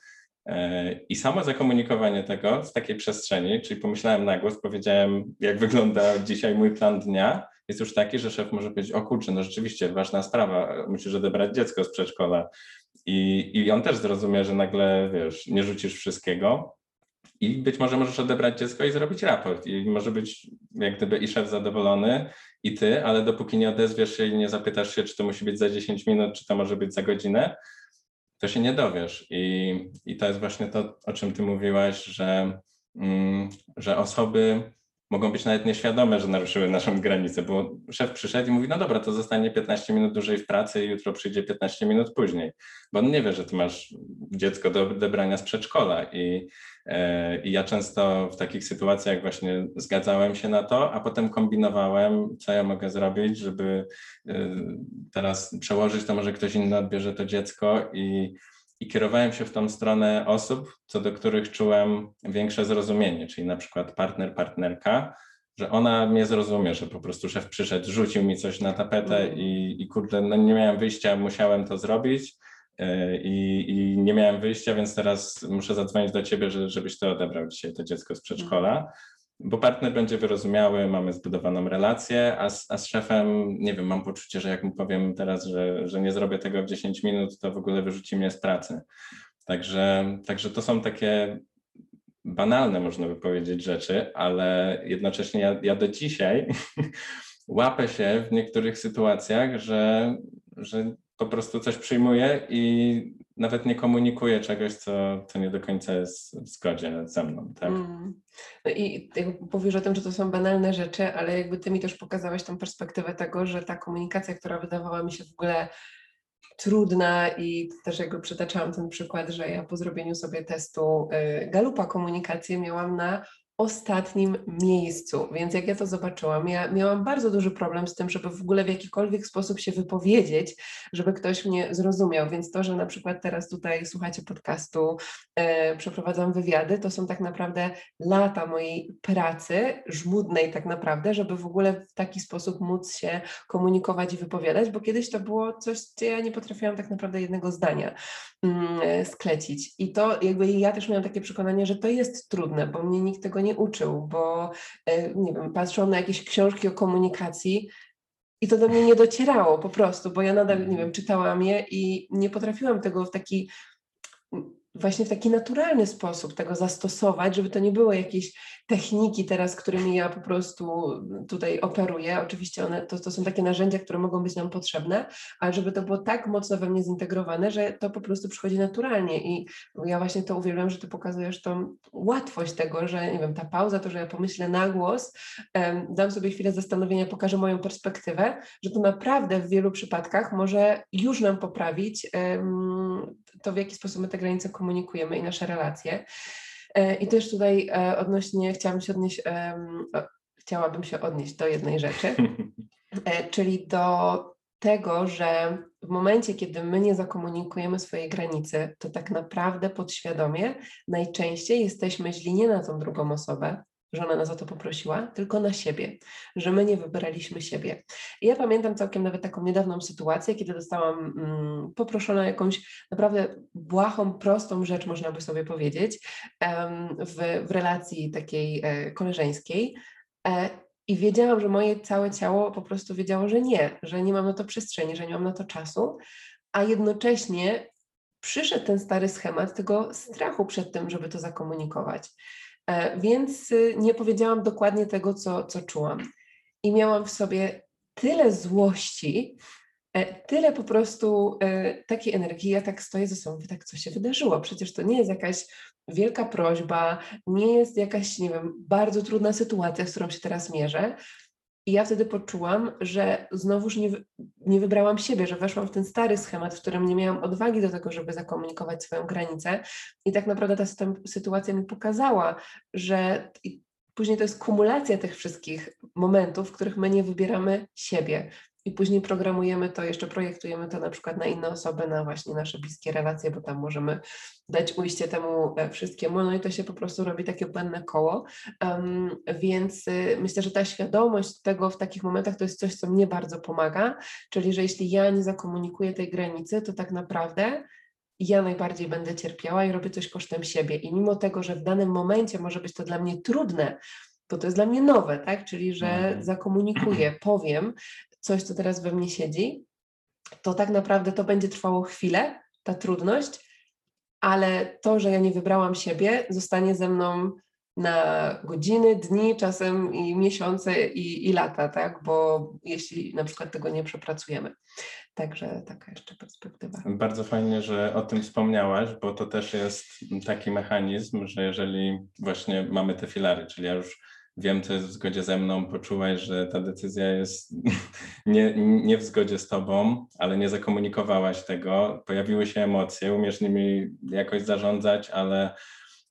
B: I samo zakomunikowanie tego z takiej przestrzeni, czyli pomyślałem na głos, powiedziałem, jak wygląda dzisiaj mój plan dnia, jest już taki, że szef może powiedzieć, o kurczę, no rzeczywiście ważna sprawa, musisz odebrać dziecko z przedszkola, i, I on też zrozumie, że nagle, wiesz, nie rzucisz wszystkiego i być może możesz odebrać dziecko i zrobić raport. I może być jak gdyby i szef zadowolony, i ty, ale dopóki nie odezwiesz się i nie zapytasz się, czy to musi być za 10 minut, czy to może być za godzinę, to się nie dowiesz. I, i to jest właśnie to, o czym ty mówiłaś, że, mm, że osoby mogą być nawet nieświadome, że naruszyły naszą granicę, bo szef przyszedł i mówi, no dobra, to zostanie 15 minut dłużej w pracy i jutro przyjdzie 15 minut później, bo on nie wie, że ty masz dziecko do odebrania z przedszkola i, e, i ja często w takich sytuacjach właśnie zgadzałem się na to, a potem kombinowałem, co ja mogę zrobić, żeby e, teraz przełożyć, to może ktoś inny odbierze to dziecko i i kierowałem się w tą stronę osób, co do których czułem większe zrozumienie, czyli na przykład partner, partnerka, że ona mnie zrozumie, że po prostu szef przyszedł, rzucił mi coś na tapetę mm. i, i kurde, no nie miałem wyjścia, musiałem to zrobić yy, i, i nie miałem wyjścia, więc teraz muszę zadzwonić do ciebie, że, żebyś to odebrał dzisiaj to dziecko z przedszkola bo partner będzie wyrozumiały, mamy zbudowaną relację, a z, a z szefem, nie wiem, mam poczucie, że jak mu powiem teraz, że, że nie zrobię tego w 10 minut, to w ogóle wyrzuci mnie z pracy. Także, także to są takie banalne, można by powiedzieć, rzeczy, ale jednocześnie ja, ja do dzisiaj łapę się w niektórych sytuacjach, że, że po prostu coś przyjmuję i nawet nie komunikuje czegoś, co, co nie do końca jest w zgodzie ze mną. Tak? Mm.
A: No i powiesz o tym, że to są banalne rzeczy, ale jakby ty mi też pokazałeś tą perspektywę tego, że ta komunikacja, która wydawała mi się w ogóle trudna i też jakby przytaczałam ten przykład, że ja po zrobieniu sobie testu y, Galupa komunikację miałam na ostatnim miejscu. Więc jak ja to zobaczyłam, ja miałam bardzo duży problem z tym, żeby w ogóle w jakikolwiek sposób się wypowiedzieć, żeby ktoś mnie zrozumiał. Więc to, że na przykład teraz tutaj słuchacie podcastu, e, przeprowadzam wywiady, to są tak naprawdę lata mojej pracy, żmudnej tak naprawdę, żeby w ogóle w taki sposób móc się komunikować i wypowiadać, bo kiedyś to było coś, gdzie ja nie potrafiłam tak naprawdę jednego zdania mm, e, sklecić. I to jakby ja też miałam takie przekonanie, że to jest trudne, bo mnie nikt tego nie nie uczył, bo e, nie wiem, patrzyłam na jakieś książki o komunikacji i to do mnie nie docierało po prostu, bo ja nadal, nie wiem, czytałam je i nie potrafiłam tego w taki właśnie w taki naturalny sposób tego zastosować, żeby to nie było jakieś techniki teraz, którymi ja po prostu tutaj operuję. Oczywiście one to, to są takie narzędzia, które mogą być nam potrzebne, ale żeby to było tak mocno we mnie zintegrowane, że to po prostu przychodzi naturalnie i ja właśnie to uwielbiam, że ty pokazujesz tą łatwość tego, że nie wiem, ta pauza, to, że ja pomyślę na głos, dam sobie chwilę zastanowienia, pokażę moją perspektywę, że to naprawdę w wielu przypadkach może już nam poprawić to, w jaki sposób my te granice komunikujemy i nasze relacje. E, I też tutaj e, odnośnie, chciałabym się odnieść, chciałabym się odnieść do jednej rzeczy, e, czyli do tego, że w momencie, kiedy my nie zakomunikujemy swojej granicy, to tak naprawdę podświadomie najczęściej jesteśmy źli nie na tą drugą osobę, że ona nas o to poprosiła, tylko na siebie, że my nie wybraliśmy siebie. I ja pamiętam całkiem nawet taką niedawną sytuację, kiedy dostałam mm, poproszona jakąś naprawdę błahą, prostą rzecz, można by sobie powiedzieć, um, w, w relacji takiej e, koleżeńskiej. E, i wiedziałam, że moje całe ciało po prostu wiedziało, że nie, że nie mam na to przestrzeni, że nie mam na to czasu, a jednocześnie przyszedł ten stary schemat tego strachu przed tym, żeby to zakomunikować. E, więc y, nie powiedziałam dokładnie tego, co, co czułam. I miałam w sobie tyle złości, e, tyle po prostu e, takiej energii, ja tak stoję ze sobą, tak co się wydarzyło. Przecież to nie jest jakaś wielka prośba, nie jest jakaś, nie wiem, bardzo trudna sytuacja, z którą się teraz mierzę. I ja wtedy poczułam, że znowuż nie, nie wybrałam siebie, że weszłam w ten stary schemat, w którym nie miałam odwagi do tego, żeby zakomunikować swoją granicę. I tak naprawdę ta sytuacja mi pokazała, że później to jest kumulacja tych wszystkich momentów, w których my nie wybieramy siebie, i później programujemy to, jeszcze projektujemy to na przykład na inne osoby, na właśnie nasze bliskie relacje, bo tam możemy dać ujście temu e, wszystkiemu, no i to się po prostu robi takie błędne koło, um, więc y, myślę, że ta świadomość tego w takich momentach to jest coś, co mnie bardzo pomaga, czyli że jeśli ja nie zakomunikuję tej granicy, to tak naprawdę ja najbardziej będę cierpiała i robię coś kosztem siebie i mimo tego, że w danym momencie może być to dla mnie trudne, bo to jest dla mnie nowe, tak? Czyli, że mhm. zakomunikuję, powiem, coś, co teraz we mnie siedzi, to tak naprawdę to będzie trwało chwilę, ta trudność, ale to, że ja nie wybrałam siebie, zostanie ze mną na godziny, dni, czasem i miesiące i, i lata, tak? Bo jeśli na przykład tego nie przepracujemy. Także taka jeszcze perspektywa.
B: Bardzo fajnie, że o tym wspomniałaś, bo to też jest taki mechanizm, że jeżeli właśnie mamy te filary, czyli ja już wiem, co jest w zgodzie ze mną, poczułeś, że ta decyzja jest nie, nie w zgodzie z tobą, ale nie zakomunikowałaś tego, pojawiły się emocje, umiesz nimi jakoś zarządzać, ale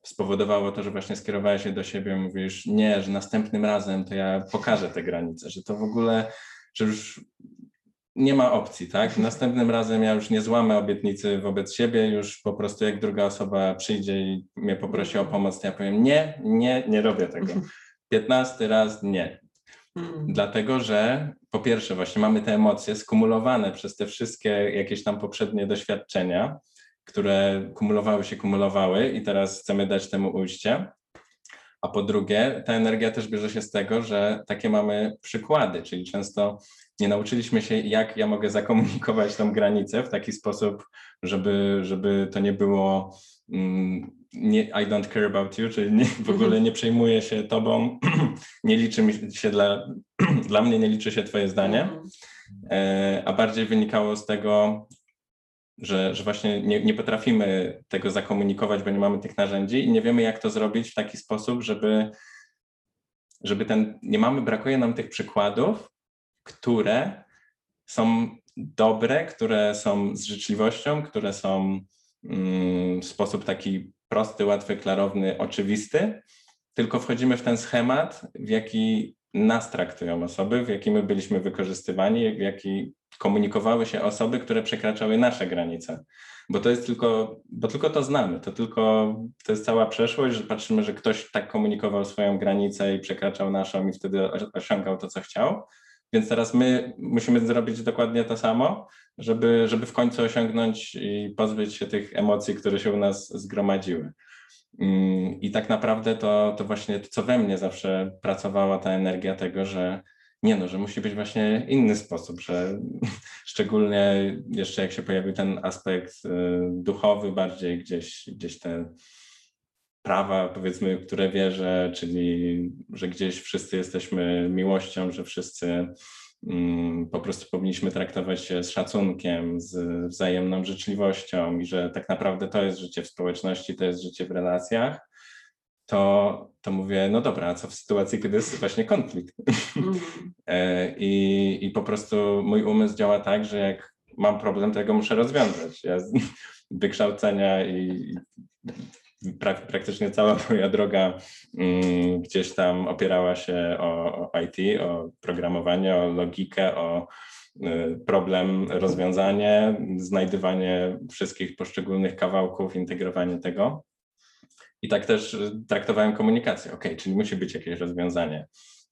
B: spowodowało to, że właśnie skierowałeś się do siebie, mówisz, nie, że następnym razem to ja pokażę te granice, że to w ogóle, że już nie ma opcji, tak? Następnym razem ja już nie złamę obietnicy wobec siebie, już po prostu jak druga osoba przyjdzie i mnie poprosi o pomoc, to ja powiem nie, nie, nie robię tego. 15 raz nie. Hmm. Dlatego, że po pierwsze, właśnie mamy te emocje skumulowane przez te wszystkie jakieś tam poprzednie doświadczenia, które kumulowały się, kumulowały i teraz chcemy dać temu ujście. A po drugie, ta energia też bierze się z tego, że takie mamy przykłady, czyli często nie nauczyliśmy się, jak ja mogę zakomunikować tą granicę w taki sposób, żeby, żeby to nie było mm, nie, I don't care about you, czyli nie, w ogóle mhm. nie przejmuję się tobą, nie liczy się dla, dla mnie nie liczy się twoje zdanie, mhm. e, a bardziej wynikało z tego, że, że właśnie nie, nie potrafimy tego zakomunikować, bo nie mamy tych narzędzi i nie wiemy, jak to zrobić w taki sposób, żeby, żeby ten, nie mamy, brakuje nam tych przykładów, które są dobre, które są z życzliwością, które są mm, w sposób taki prosty, łatwy, klarowny, oczywisty, tylko wchodzimy w ten schemat, w jaki nas traktują osoby, w jaki my byliśmy wykorzystywani, w jaki komunikowały się osoby, które przekraczały nasze granice. Bo to jest tylko, bo tylko to znamy, to tylko, to jest cała przeszłość, że patrzymy, że ktoś tak komunikował swoją granicę i przekraczał naszą i wtedy osiągał to, co chciał. Więc teraz my musimy zrobić dokładnie to samo, żeby, żeby w końcu osiągnąć i pozbyć się tych emocji, które się u nas zgromadziły. Mm, I tak naprawdę to, to właśnie to, co we mnie zawsze pracowała ta energia tego, że nie no, że musi być właśnie inny sposób, że szczególnie jeszcze jak się pojawił ten aspekt y, duchowy bardziej gdzieś, gdzieś te prawa, powiedzmy, które wierzę, czyli że gdzieś wszyscy jesteśmy miłością, że wszyscy mm, po prostu powinniśmy traktować się z szacunkiem, z wzajemną życzliwością i że tak naprawdę to jest życie w społeczności, to jest życie w relacjach, to, to mówię, no dobra, a co w sytuacji, kiedy jest właśnie konflikt?
A: Mhm.
B: E, I, I po prostu mój umysł działa tak, że jak mam problem, to ja go muszę rozwiązać. Ja z wykształcenia i pra, praktycznie cała moja droga um, gdzieś tam opierała się o, o, IT, o programowanie, o logikę, o y, problem, rozwiązanie, znajdywanie wszystkich poszczególnych kawałków, integrowanie tego. I tak też traktowałem komunikację. OK, czyli musi być jakieś rozwiązanie.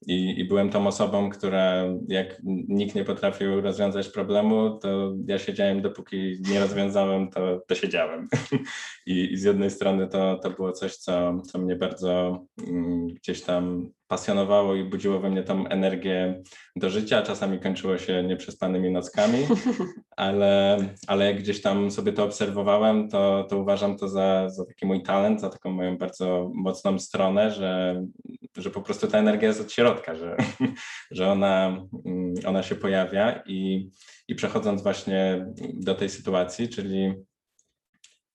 B: I, I, byłem tą osobą, która jak nikt nie potrafił rozwiązać problemu, to ja siedziałem, dopóki nie rozwiązałem, to, to siedziałem. I, I, z jednej strony to, to było coś, co, co mnie bardzo mm, gdzieś tam pasjonowało i budziło we mnie tą energię do życia. Czasami kończyło się nieprzespanymi nockami, ale, ale jak gdzieś tam sobie to obserwowałem, to, to uważam to za, za taki mój talent, za taką moją bardzo mocną stronę, że, że po prostu ta energia jest od środka, że, że ona, mm, ona się pojawia i, i przechodząc właśnie do tej sytuacji, czyli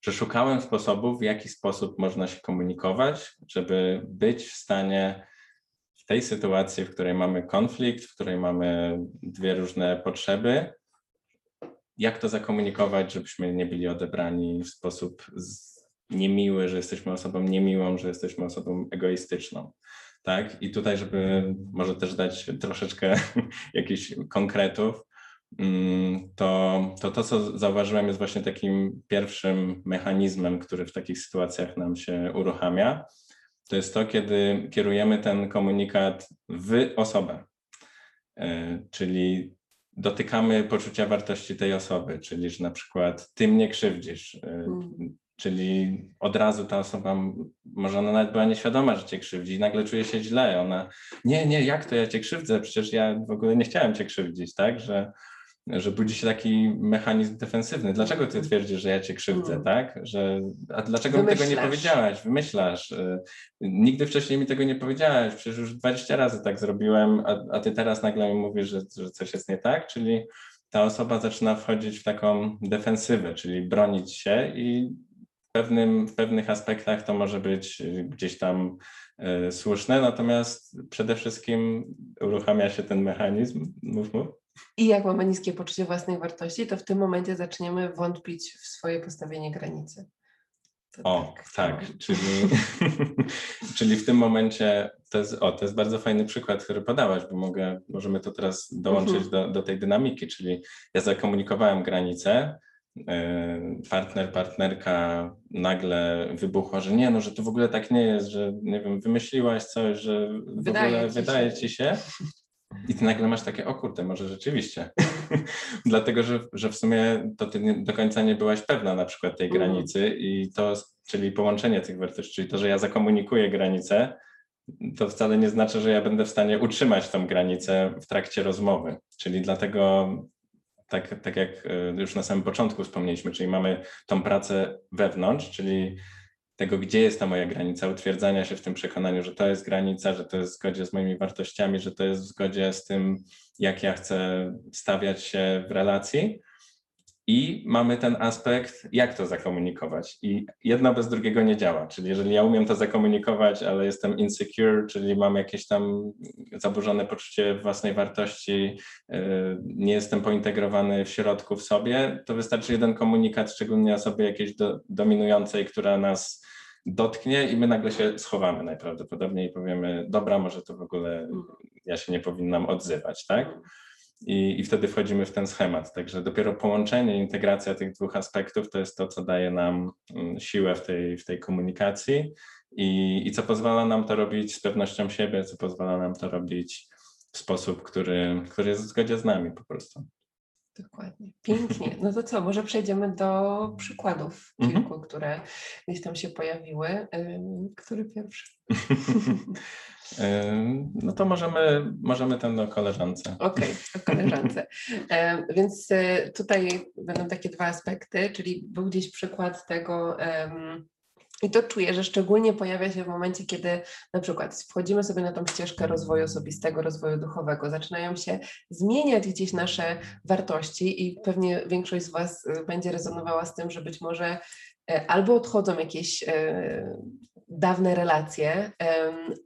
B: że szukałem sposobów, w jaki sposób można się komunikować, żeby być w stanie tej sytuacji, w której mamy konflikt, w której mamy dwie różne potrzeby, jak to zakomunikować, żebyśmy nie byli odebrani w sposób niemiły, że jesteśmy osobą niemiłą, że jesteśmy osobą egoistyczną. Tak? I tutaj, żeby może też dać troszeczkę jakichś konkretów, mm, to, to to, co zauważyłem, jest właśnie takim pierwszym mechanizmem, który w takich sytuacjach nam się uruchamia to jest to, kiedy kierujemy ten komunikat w osobę, e, czyli dotykamy poczucia wartości tej osoby, czyli że na przykład ty mnie krzywdzisz, mm. czyli od razu ta osoba, może ona nawet była nieświadoma, że cię krzywdzi i nagle czuje się źle, ona nie, nie, jak to ja cię krzywdzę, przecież ja w ogóle nie chciałem cię krzywdzić, tak, że że budzi się taki mechanizm defensywny. Dlaczego ty twierdzisz, że ja cię krzywdzę, mm. tak? Że, a dlaczego Wymyślasz. mi tego nie powiedziałaś? Wymyślasz. Y, nigdy wcześniej mi tego nie powiedziałaś, przecież już 20 razy tak zrobiłem, a, a ty teraz nagle mi mówisz, że, że coś jest nie tak, czyli ta osoba zaczyna wchodzić w taką defensywę, czyli bronić się i w, pewnym, w pewnych aspektach to może być gdzieś tam y, słuszne, natomiast przede wszystkim uruchamia się ten mechanizm, mów, mów,
A: i jak mamy niskie poczucie własnej wartości, to w tym momencie zaczniemy wątpić w swoje postawienie granicy.
B: To o, tak, tak czyli, czyli w tym momencie to jest, o, to jest bardzo fajny przykład, który podałaś, bo mogę, możemy to teraz dołączyć mhm. do, do tej dynamiki, czyli ja zakomunikowałem granicę, e, partner, partnerka nagle wybuchła, że nie, no, że to w ogóle tak nie jest, że nie wiem, wymyśliłaś coś, że w wydaje ogóle ci wydaje ci się, i ty nagle masz takie, o kurde, może rzeczywiście. Dlatego, że, że w sumie to ty nie, do końca nie byłaś pewna na przykład tej mhm. granicy i to, czyli połączenie tych wartości, czyli to, że ja zakomunikuję granicę, to wcale nie znaczy, że ja będę w stanie utrzymać tą granicę w trakcie rozmowy. Czyli dlatego, tak, tak jak e, już na samym początku wspomnieliśmy, czyli mamy tą pracę wewnątrz, czyli tego, gdzie jest ta moja granica, utwierdzania się w tym przekonaniu, że to jest granica, że to jest w zgodzie z moimi wartościami, że to jest w zgodzie z tym, jak ja chcę stawiać się w relacji. I mamy ten aspekt, jak to zakomunikować. I jedno bez drugiego nie działa. Czyli jeżeli ja umiem to zakomunikować, ale jestem insecure, czyli mam jakieś tam zaburzone poczucie własnej wartości, yy, nie jestem pointegrowany w środku w sobie, to wystarczy jeden komunikat, szczególnie osoby jakiejś do, dominującej, która nas dotknie i my nagle się schowamy najprawdopodobniej i powiemy, dobra, może to w ogóle ja się nie powinnam odzywać, tak? I, I wtedy wchodzimy w ten schemat. Także dopiero połączenie, integracja tych dwóch aspektów to jest to, co daje nam mm, siłę w tej, w tej komunikacji i, i co pozwala nam to robić z pewnością siebie, co pozwala nam to robić w sposób, który, który jest w zgodzie z nami po prostu.
A: Dokładnie. Pięknie. No to co, może przejdziemy do przykładów
B: Mhm.
A: kilku, które gdzieś tam się pojawiły. Który pierwszy?
B: No to możemy, możemy ten do koleżance.
A: Okej, o koleżance. Więc e, tutaj będą takie dwa aspekty, czyli był gdzieś przykład tego, i to czuję, że szczególnie pojawia się w momencie, kiedy na przykład wchodzimy sobie na tą ścieżkę rozwoju osobistego, rozwoju duchowego, zaczynają się zmieniać gdzieś nasze wartości i pewnie większość z Was e, będzie rezonowała z tym, że być może e, albo odchodzą jakieś e, dawne relacje,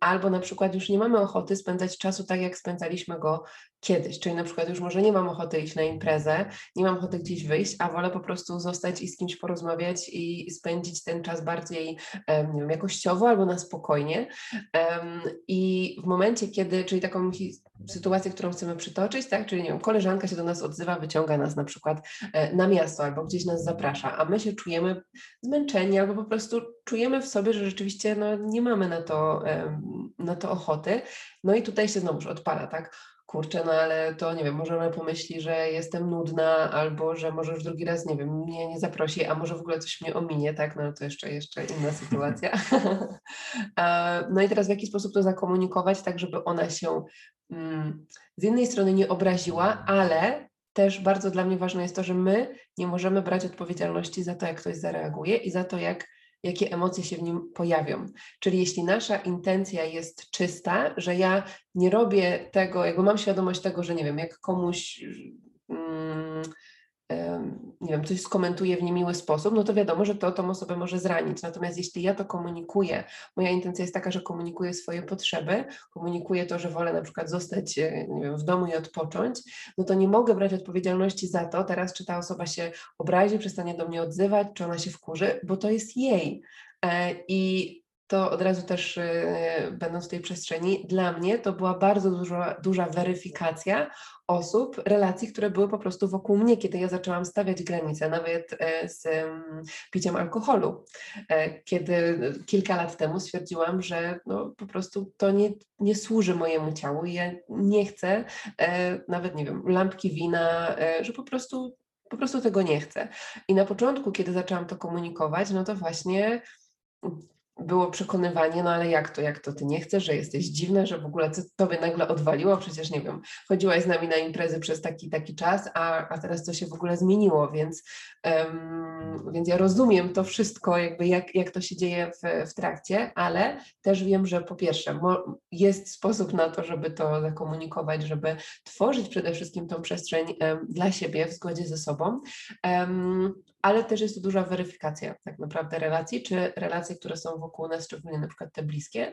A: albo na przykład już nie mamy ochoty spędzać czasu tak, jak spędzaliśmy go kiedyś, czyli na przykład już może nie mam ochoty iść na imprezę, nie mam ochoty gdzieś wyjść, a wolę po prostu zostać i z kimś porozmawiać i spędzić ten czas bardziej, nie wiem, jakościowo albo na spokojnie. I w momencie, kiedy, czyli taką sytuację, którą chcemy przytoczyć, tak, czyli nie wiem, koleżanka się do nas odzywa, wyciąga nas na przykład e, na miasto albo gdzieś nas zaprasza, a my się czujemy zmęczeni albo po prostu czujemy w sobie, że rzeczywiście no, nie mamy na to, na to ochoty. No i tutaj się znowuż odpala, tak? Kurczę, no ale to nie wiem, może ona pomyśli, że jestem nudna, albo że może już drugi raz, nie wiem, mnie nie zaprosi, a może w ogóle coś mnie ominie, tak? No to jeszcze, jeszcze inna sytuacja. E, no i teraz w jaki sposób to zakomunikować, tak żeby ona się mm, z jednej strony nie obraziła, ale też bardzo dla mnie ważne jest to, że my nie możemy brać odpowiedzialności za to, jak ktoś zareaguje i za to, jak, jakie emocje się w nim pojawią. Czyli jeśli nasza intencja jest czysta, że ja nie robię tego, jakby mam świadomość tego, że nie wiem, jak komuś nie wiem, coś skomentuje w niemiły sposób, no to wiadomo, że to tą osobę może zranić. Natomiast jeśli ja to komunikuję, moja intencja jest taka, że komunikuję swoje potrzeby, komunikuję to, że wolę na przykład zostać e, wiem, w domu i odpocząć, no to nie mogę brać odpowiedzialności za to teraz, czy ta osoba się obrazi, przestanie do mnie odzywać, czy ona się wkurzy, bo to jest jej. E, I to od razu też e, będąc w tej przestrzeni, dla mnie to była bardzo duża, duża weryfikacja osób, relacji, które były po prostu wokół mnie, kiedy ja zaczęłam stawiać granice, nawet e, z em, piciem alkoholu. E, Kiedy kilka lat temu stwierdziłam, że no, po prostu to nie, nie służy mojemu ciału i ja nie chcę e, nawet, nie wiem, lampki wina, że po prostu, po prostu tego nie chcę. I na początku, kiedy zaczęłam to komunikować, no to właśnie było przekonywanie, no ale jak to, jak to ty nie chcesz, że jesteś dziwna, że w ogóle co tobie nagle odwaliło, przecież nie wiem, chodziłaś z nami na imprezy przez taki taki czas, a, a teraz to się w ogóle zmieniło, więc, em, więc ja rozumiem to wszystko, jakby jak, jak to się dzieje w, w trakcie, ale też wiem, że po pierwsze jest sposób na to, żeby to zakomunikować, żeby tworzyć przede wszystkim tą przestrzeń em, dla siebie w zgodzie ze sobą, em, ale też jest to duża weryfikacja tak naprawdę relacji, czy relacje, które są wokół nas, szczególnie na przykład te bliskie,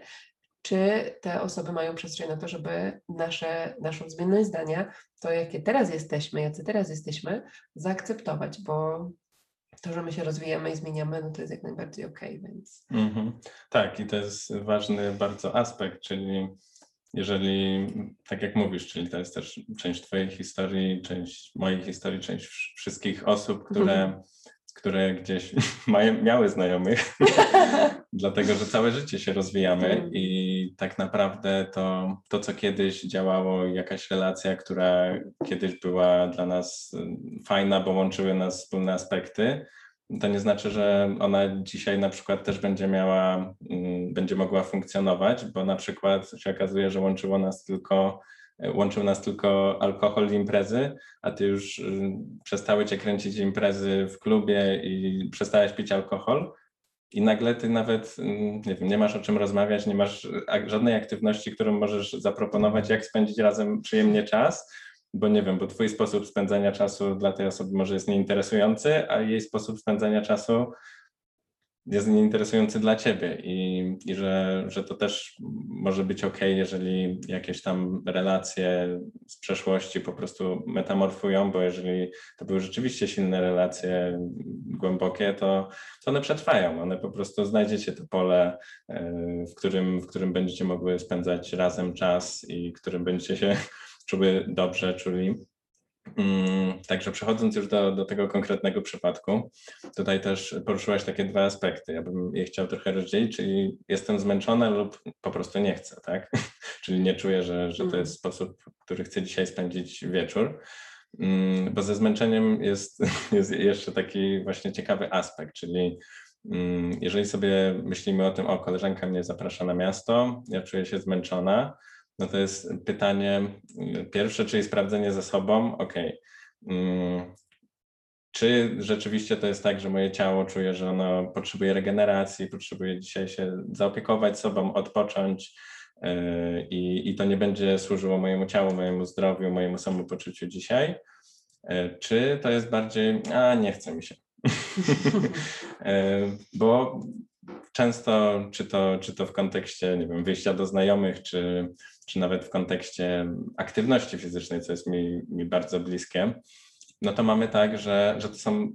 A: czy te osoby mają przestrzeń na to, żeby nasze, naszą zmienność zdania, to jakie teraz jesteśmy, jacy teraz jesteśmy, zaakceptować, bo to, że my się rozwijamy i zmieniamy, no to jest jak najbardziej okej, więc
B: Mhm. Tak, i to jest ważny bardzo aspekt, czyli jeżeli, tak jak mówisz, czyli to jest też część Twojej historii, część mojej historii, część wsz- wszystkich osób, które, które gdzieś mają, miały znajomych, dlatego że całe życie się rozwijamy
A: Mm.
B: i tak naprawdę to, to, co kiedyś działało, jakaś relacja, która kiedyś była dla nas y, fajna, bo łączyły nas wspólne aspekty, to nie znaczy, że ona dzisiaj na przykład też będzie miała, mm, będzie mogła funkcjonować, bo na przykład się okazuje, że łączyło nas tylko, łączył nas tylko alkohol i imprezy, a ty już y, przestały cię kręcić imprezy w klubie i przestałeś pić alkohol. I nagle ty nawet, mm, nie wiem, nie masz o czym rozmawiać, nie masz żadnej aktywności, którą możesz zaproponować, jak spędzić razem przyjemnie czas, bo nie wiem, bo twój sposób spędzania czasu dla tej osoby może jest nieinteresujący, a jej sposób spędzania czasu jest nieinteresujący dla ciebie. I, i że, że to też może być ok, jeżeli jakieś tam relacje z przeszłości po prostu metamorfują, bo jeżeli to były rzeczywiście silne relacje, głębokie, to, to one przetrwają, one po prostu znajdziecie to pole, e, w którym, w którym będziecie mogły spędzać razem czas i którym będziecie się czuły dobrze, czuli. Mm, Także przechodząc już do, do tego konkretnego przypadku, tutaj też poruszyłaś takie dwa aspekty. Ja bym je chciał trochę rozdzielić, czyli jestem zmęczona lub po prostu nie chcę, tak? czyli nie czuję, że, że to
A: Mhm.
B: jest sposób, który chcę dzisiaj spędzić wieczór. Mm, bo ze zmęczeniem jest, jest jeszcze taki właśnie ciekawy aspekt, czyli mm, jeżeli sobie myślimy o tym, o koleżanka mnie zaprasza na miasto, ja czuję się zmęczona, no to jest pytanie pierwsze, czyli sprawdzenie ze sobą, ok, czy rzeczywiście to jest tak, że moje ciało czuje, że ono potrzebuje regeneracji, potrzebuje dzisiaj się zaopiekować sobą, odpocząć yy, i, i to nie będzie służyło mojemu ciału, mojemu zdrowiu, mojemu samopoczuciu dzisiaj? Yy, czy to jest bardziej, a nie chce mi się? Bo często, czy to, czy to w kontekście, nie wiem, wyjścia do znajomych, czy, czy nawet w kontekście aktywności fizycznej, co jest mi, mi bardzo bliskie, no to mamy tak, że, że to są.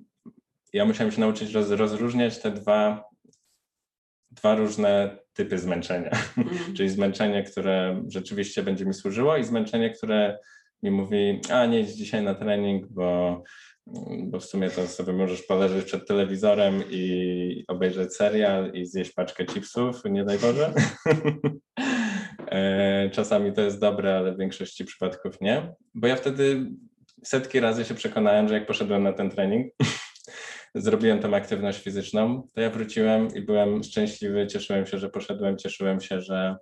B: Ja musiałem się nauczyć roz, rozróżniać te dwa, dwa różne typy zmęczenia. Mm. Czyli zmęczenie, które rzeczywiście będzie mi służyło, i zmęczenie, które mi mówi, a nie idź dzisiaj na trening, bo, bo w sumie to sobie możesz poleżeć przed telewizorem i obejrzeć serial i zjeść paczkę chipsów, nie daj Boże. E, czasami to jest dobre, ale w większości przypadków nie, bo ja wtedy setki razy się przekonałem, że jak poszedłem na ten trening, zrobiłem tą aktywność fizyczną, to ja wróciłem i byłem szczęśliwy, cieszyłem się, że poszedłem, cieszyłem się, że,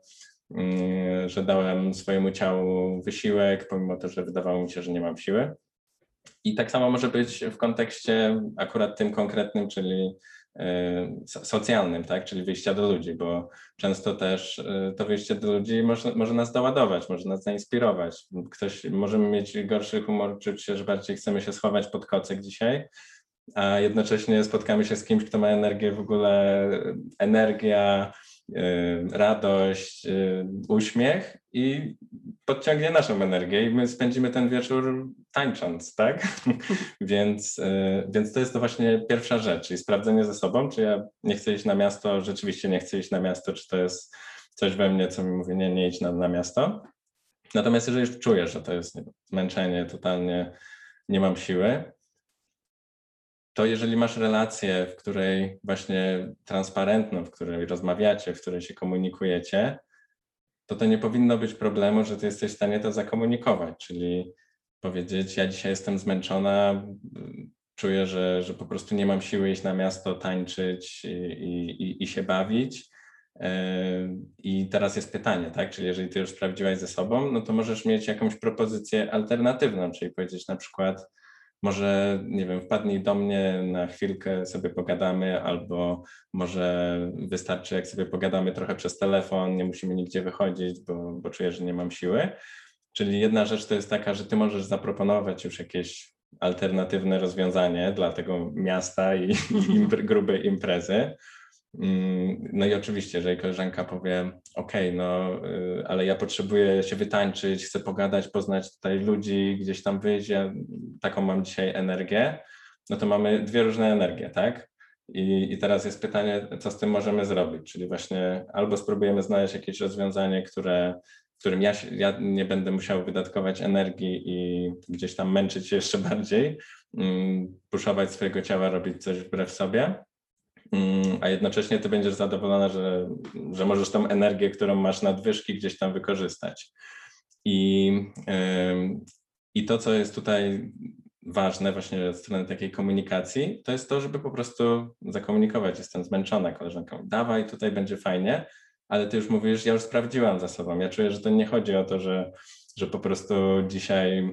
B: mm, że dałem swojemu ciału wysiłek, pomimo to, że wydawało mi się, że nie mam siły. I tak samo może być w kontekście akurat tym konkretnym, czyli Y, socjalnym, tak? czyli wyjścia do ludzi, bo często też y, to wyjście do ludzi może, może nas doładować, może nas zainspirować. Ktoś, możemy mieć gorszy humor, czuć się, że bardziej chcemy się schować pod kocek dzisiaj, a jednocześnie spotkamy się z kimś, kto ma energię w ogóle, energia, radość, y, uśmiech i podciągnie naszą energię i my spędzimy ten wieczór tańcząc, tak? więc, y, więc to jest to właśnie pierwsza rzecz, czyli sprawdzenie ze sobą, czy ja nie chcę iść na miasto, rzeczywiście nie chcę iść na miasto, czy to jest coś we mnie, co mi mówi, nie, nie idź na, na miasto. Natomiast jeżeli już czuję, że to jest zmęczenie, totalnie nie mam siły, to jeżeli masz relację, w której właśnie transparentną, w której rozmawiacie, w której się komunikujecie, to to nie powinno być problemu, że ty jesteś w stanie to zakomunikować, czyli powiedzieć, ja dzisiaj jestem zmęczona, czuję, że, że po prostu nie mam siły iść na miasto, tańczyć i, i, i się bawić. Yy, I teraz jest pytanie, tak? Czyli jeżeli ty już sprawdziłaś ze sobą, no to możesz mieć jakąś propozycję alternatywną, czyli powiedzieć na przykład, może, nie wiem, wpadnij do mnie na chwilkę, sobie pogadamy, albo może wystarczy, jak sobie pogadamy trochę przez telefon, nie musimy nigdzie wychodzić, bo, bo czuję, że nie mam siły. Czyli jedna rzecz to jest taka, że ty możesz zaproponować już jakieś alternatywne rozwiązanie dla tego miasta i, i grubej imprezy. Mm, no i oczywiście, jeżeli koleżanka powie, OK, no, y, ale ja potrzebuję się wytańczyć, chcę pogadać, poznać tutaj ludzi, gdzieś tam wyjść, ja taką mam dzisiaj energię, no to mamy dwie różne energie, tak? I, I teraz jest pytanie, co z tym możemy zrobić, czyli właśnie albo spróbujemy znaleźć jakieś rozwiązanie, które, w którym ja, ja nie będę musiał wydatkować energii i gdzieś tam męczyć się jeszcze bardziej, mm, puszować swojego ciała, robić coś wbrew sobie, a jednocześnie ty będziesz zadowolona, że, że możesz tą energię, którą masz nadwyżki, gdzieś tam wykorzystać. I, I to, co jest tutaj ważne właśnie od strony takiej komunikacji, to jest to, żeby po prostu zakomunikować, jestem zmęczona koleżanką, dawaj, tutaj będzie fajnie, ale ty już mówisz, ja już sprawdziłam za sobą, ja czuję, że to nie chodzi o to, że, że po prostu dzisiaj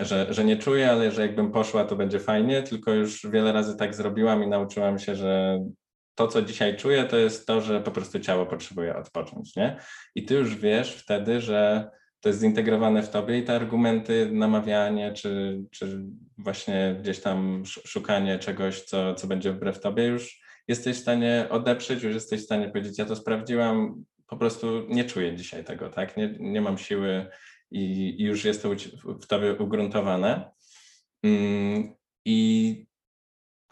B: że, że nie czuję, ale że jakbym poszła, to będzie fajnie, tylko już wiele razy tak zrobiłam i nauczyłam się, że to, co dzisiaj czuję, to jest to, że po prostu ciało potrzebuje odpocząć, nie? I ty już wiesz wtedy, że to jest zintegrowane w tobie i te argumenty, namawianie, czy, czy właśnie gdzieś tam szukanie czegoś, co, co będzie wbrew tobie, już jesteś w stanie odeprzeć, już jesteś w stanie powiedzieć, ja to sprawdziłam, po prostu nie czuję dzisiaj tego, tak? Nie, nie mam siły i, i już jest to w tobie ugruntowane. Mm, I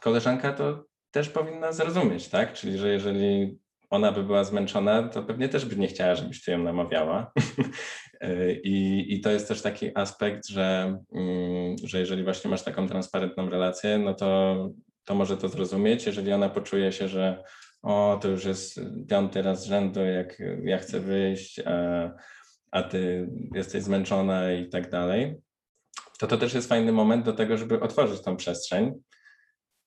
B: koleżanka to też powinna zrozumieć, tak? Czyli, że jeżeli ona by była zmęczona, to pewnie też by nie chciała, żebyś ty ją namawiała. I, I to jest też taki aspekt, że, mm, że jeżeli właśnie masz taką transparentną relację, no to, to może to zrozumieć. Jeżeli ona poczuje się, że o, to już jest piąty raz z rzędu, jak ja chcę wyjść, a, a ty jesteś zmęczona i tak dalej, to to też jest fajny moment do tego, żeby otworzyć tą przestrzeń.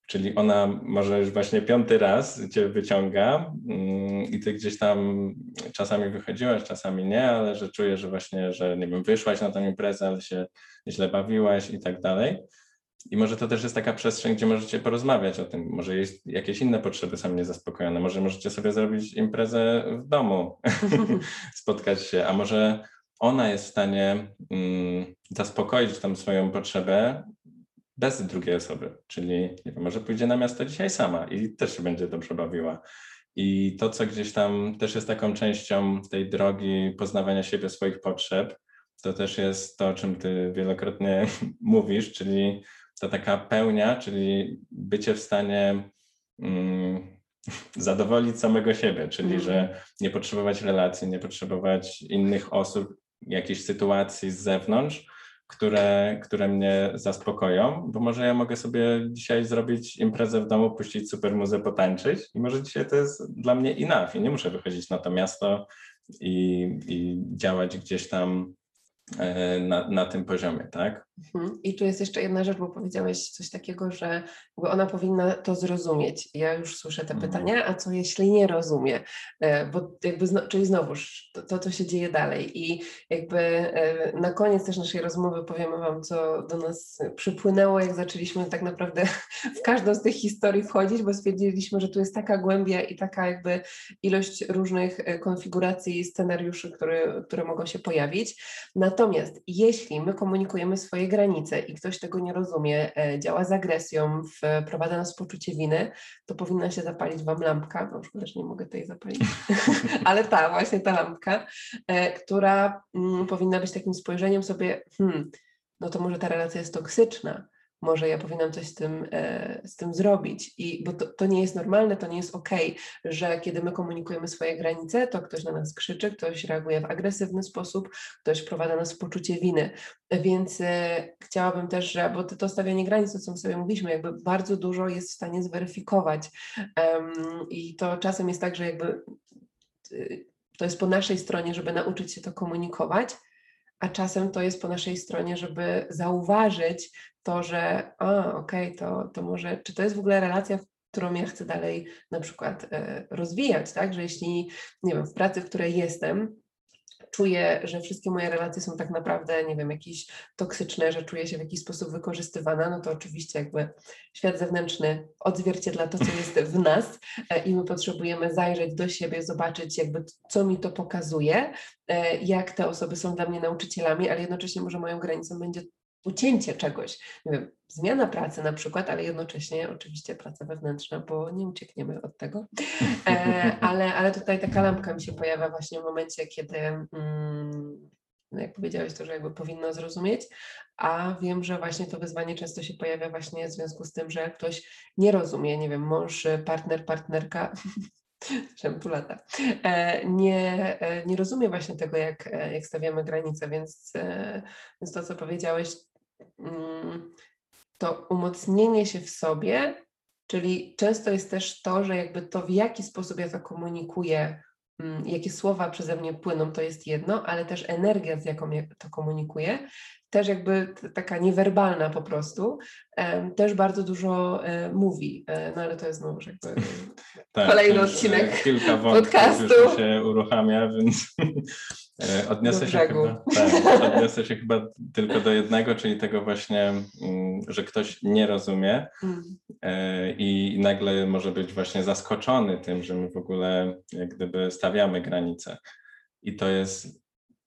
B: Czyli ona może już właśnie piąty raz cię wyciąga mm, i ty gdzieś tam czasami wychodziłaś, czasami nie, ale że czujesz, że właśnie, że nie wiem, wyszłaś na tę imprezę, ale się źle bawiłaś i tak dalej. I może to też jest taka przestrzeń, gdzie możecie porozmawiać o tym. Może jest jakieś inne potrzeby są niezaspokojone. Może możecie sobie zrobić imprezę w domu, spotkać się, a może ona jest w stanie mm, zaspokoić tam swoją potrzebę bez drugiej osoby. Czyli nie wiem, może pójdzie na miasto dzisiaj sama i też się będzie dobrze bawiła. I to, co gdzieś tam też jest taką częścią tej drogi poznawania siebie, swoich potrzeb, to też jest to, o czym ty wielokrotnie mówisz, czyli to taka pełnia, czyli bycie w stanie mm, zadowolić samego siebie, czyli mm. że nie potrzebować relacji, nie potrzebować innych osób, jakiejś sytuacji z zewnątrz, które, które mnie zaspokoją, bo może ja mogę sobie dzisiaj zrobić imprezę w domu, puścić super muzę, potańczyć i może dzisiaj to jest dla mnie enough i nie muszę wychodzić na to miasto i, i działać gdzieś tam na, na tym poziomie, tak?
A: Mhm. I tu jest jeszcze jedna rzecz, bo powiedziałeś coś takiego, że ona powinna to zrozumieć. Ja już słyszę te mhm. pytania, a co jeśli nie rozumie? E, bo jakby, czyli znowuż to, to, się dzieje dalej i jakby e, na koniec też naszej rozmowy powiemy Wam, co do nas przypłynęło, jak zaczęliśmy tak naprawdę w każdą z tych historii wchodzić, bo stwierdziliśmy, że tu jest taka głębia i taka jakby ilość różnych konfiguracji, scenariuszy, które, które mogą się pojawić. Natomiast jeśli my komunikujemy swoje granice i ktoś tego nie rozumie, e, działa z agresją, wprowadza nas w poczucie winy, to powinna się zapalić Wam lampka, no szkoda, że nie mogę tej zapalić, ale ta, właśnie ta lampka, e, która mm, powinna być takim spojrzeniem sobie, hmm, no to może ta relacja jest toksyczna, może ja powinnam coś z tym, e, z tym zrobić. I, bo to, to nie jest normalne, to nie jest ok, że kiedy my komunikujemy swoje granice, to ktoś na nas krzyczy, ktoś reaguje w agresywny sposób, ktoś prowadza nas w poczucie winy. Więc e, chciałabym też, że, bo to, to stawianie granic, to co sobie mówiliśmy, jakby bardzo dużo jest w stanie zweryfikować. Um, I to czasem jest tak, że jakby y, to jest po naszej stronie, żeby nauczyć się to komunikować, a czasem to jest po naszej stronie, żeby zauważyć to, że a, okej, okay, to, to może, czy to jest w ogóle relacja, którą ja chcę dalej na przykład e, rozwijać, tak, że jeśli, nie wiem, w pracy, w której jestem, czuję, że wszystkie moje relacje są tak naprawdę, nie wiem, jakieś toksyczne, że czuję się w jakiś sposób wykorzystywana, no to oczywiście jakby świat zewnętrzny odzwierciedla to, co jest w nas e, i my potrzebujemy zajrzeć do siebie, zobaczyć jakby co mi to pokazuje, e, jak te osoby są dla mnie nauczycielami, ale jednocześnie może moją granicą będzie ucięcie czegoś, nie wiem, zmiana pracy na przykład, ale jednocześnie oczywiście praca wewnętrzna, bo nie uciekniemy od tego. E, ale, ale tutaj taka lampka mi się pojawia właśnie w momencie, kiedy, mm, jak powiedziałeś, to, że jakby powinno zrozumieć, a wiem, że właśnie to wyzwanie często się pojawia właśnie w związku z tym, że ktoś nie rozumie, nie wiem, mąż, partner, partnerka, tu lata, e, nie, e, nie rozumie właśnie tego, jak, e, jak stawiamy granice, więc, więc to, co powiedziałeś, to umocnienie się w sobie, czyli często jest też to, że jakby to w jaki sposób ja to komunikuję, mm, jakie słowa przeze mnie płyną, to jest jedno, ale też energia, z jaką ja to komunikuję, też jakby taka niewerbalna po prostu, też bardzo dużo e, mówi. E, no ale to jest znowu jakby tak, kolejny odcinek
B: kilka podcastu. się uruchamia, więc e, odniosę się, chyba, tak, odniosę się chyba tylko do jednego, czyli tego właśnie, mm, że ktoś nie rozumie mm. i nagle może być właśnie zaskoczony tym, że my w ogóle jak gdyby stawiamy granice. I to jest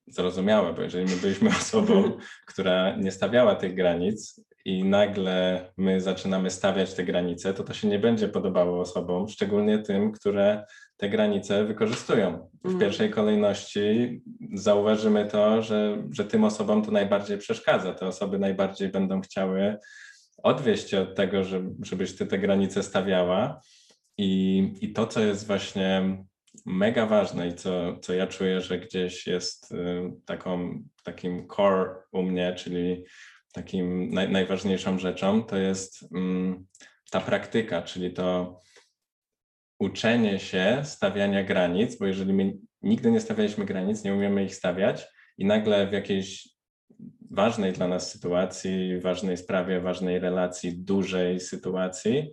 B: zrozumiałe, bo jeżeli my byliśmy osobą, która nie stawiała tych granic i nagle my zaczynamy stawiać te granice, to to się nie będzie podobało osobom, szczególnie tym, które te granice wykorzystują. W mm. pierwszej kolejności zauważymy to, że, że tym osobom to najbardziej przeszkadza. Te osoby najbardziej będą chciały odwieść od tego, żebyś ty te granice stawiała. I, I to, co jest właśnie mega ważne i co, co ja czuję, że gdzieś jest y, taką, takim core u mnie, czyli takim naj, najważniejszą rzeczą, to jest um, ta praktyka, czyli to uczenie się stawiania granic, bo jeżeli my nigdy nie stawialiśmy granic, nie umiemy ich stawiać i nagle w jakiejś ważnej dla nas sytuacji, ważnej sprawie, ważnej relacji, dużej sytuacji,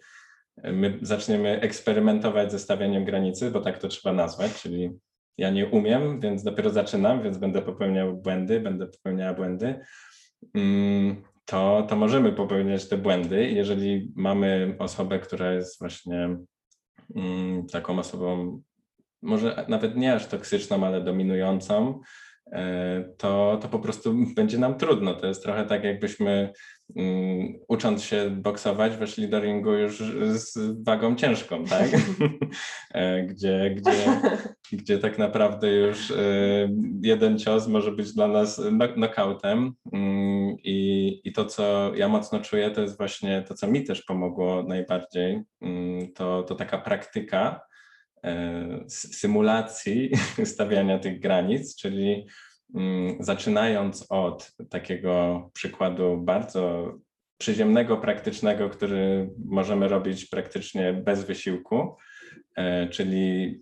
B: my zaczniemy eksperymentować ze stawianiem granicy, bo tak to trzeba nazwać, czyli ja nie umiem, więc dopiero zaczynam, więc będę popełniał błędy, będę popełniała błędy, mm, to, to możemy popełniać te błędy. Jeżeli mamy osobę, która jest właśnie taką osobą, może nawet nie aż toksyczną, ale dominującą, e, to, to po prostu będzie nam trudno. To jest trochę tak, jakbyśmy Mm, ucząc się boksować, weszli do ringu już z wagą ciężką, tak? E, gdzie, gdzie, gdzie tak naprawdę już e, jeden cios może być dla nas knockoutem. Mm, I, I to, co ja mocno czuję, to jest właśnie to, co mi też pomogło najbardziej, mm, to, to taka praktyka e, symulacji stawiania tych granic, czyli Mm, zaczynając od takiego przykładu bardzo przyziemnego, praktycznego, który możemy robić praktycznie bez wysiłku, e, czyli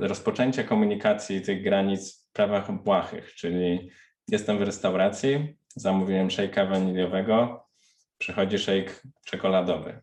B: rozpoczęcie komunikacji tych granic w prawach błahych, czyli jestem w restauracji, zamówiłem szejka waniliowego, przychodzi szejk czekoladowy.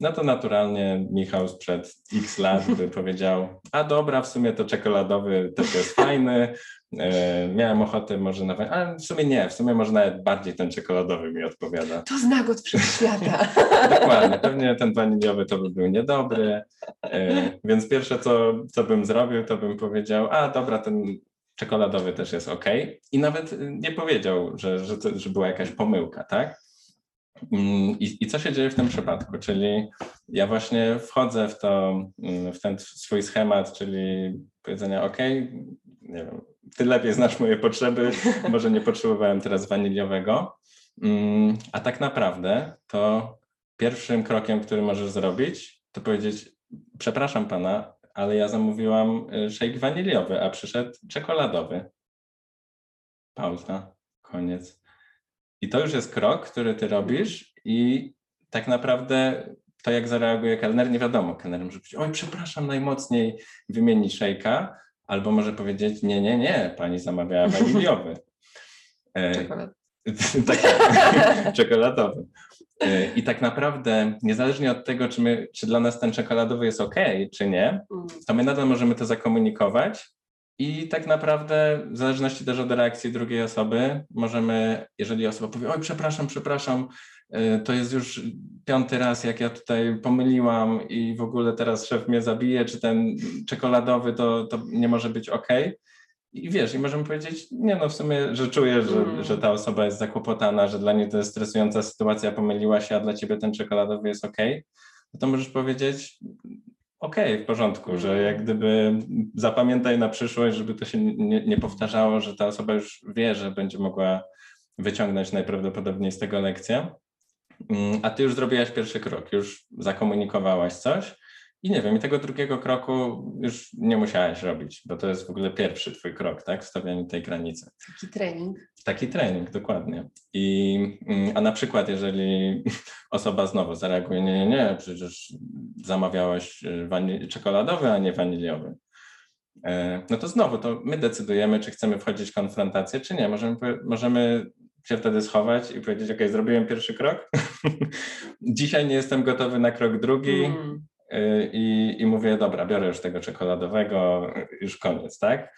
B: No to naturalnie Michał sprzed x lat by powiedział, a dobra, w sumie to czekoladowy też jest fajny, e, miałem ochotę może nawet, ale w sumie nie, w sumie może nawet bardziej ten czekoladowy mi odpowiada.
A: To znak od wszechświata.
B: Dokładnie, pewnie ten waniliowy to by był niedobry, e, więc pierwsze co, co bym zrobił, to bym powiedział, a dobra, ten czekoladowy też jest ok. I nawet nie powiedział, że, że, to, że była jakaś pomyłka, tak? Mm, I, I, co się dzieje w tym przypadku? Czyli ja właśnie wchodzę w, to, mm, w ten swój schemat, czyli powiedzenia, OK, nie wiem, ty lepiej znasz moje potrzeby, może nie potrzebowałem teraz waniliowego. Mm, a tak naprawdę to pierwszym krokiem, który możesz zrobić, to powiedzieć, przepraszam pana, ale ja zamówiłam y, shake waniliowy, a przyszedł czekoladowy. Pauza, koniec. I to już jest krok, który ty robisz i tak naprawdę to jak zareaguje kelner, nie wiadomo. Kelner może powiedzieć, oj przepraszam najmocniej, wymieni szejka, albo może powiedzieć, nie, nie, nie, pani zamawiała waniliowy.
A: E, Czekolad.
B: tak, czekoladowy. E, I tak naprawdę, niezależnie od tego, czy, my, czy dla nas ten czekoladowy jest ok, czy nie, mm. to my nadal możemy to zakomunikować i tak naprawdę, w zależności też od reakcji drugiej osoby, możemy, jeżeli osoba powie, oj, przepraszam, przepraszam, y, to jest już piąty raz, jak ja tutaj pomyliłam i w ogóle teraz szef mnie zabije, czy ten czekoladowy to, to nie może być ok. I wiesz, i możemy powiedzieć, nie no, w sumie, że czuję, że, mm. że ta osoba jest zakłopotana, że dla niej to jest stresująca sytuacja, pomyliła się, a dla ciebie ten czekoladowy jest ok. No to możesz powiedzieć, okej, okay, w porządku, że jak mm. gdyby zapamiętaj na przyszłość, żeby to się nie, nie powtarzało, że ta osoba już wie, że będzie mogła wyciągnąć najprawdopodobniej z tego lekcję. Mm, a ty już zrobiłaś pierwszy krok, już zakomunikowałaś coś i nie wiem, i tego drugiego kroku już nie musiałaś robić, bo to jest w ogóle pierwszy twój krok, tak, w stawianiu tej granicy.
A: Taki trening.
B: Taki trening, dokładnie. I, mm, a na przykład, jeżeli osoba znowu zareaguje, nie, nie, nie, przecież zamawiałaś y, czekoladowy, a nie waniliowy. E, no to znowu, to my decydujemy, czy chcemy wchodzić w konfrontację, czy nie. Możemy, możemy się wtedy schować i powiedzieć, ok, zrobiłem pierwszy krok. Dzisiaj nie jestem gotowy na krok drugi. Mm i, i mówię, dobra, biorę już tego czekoladowego, już koniec, tak?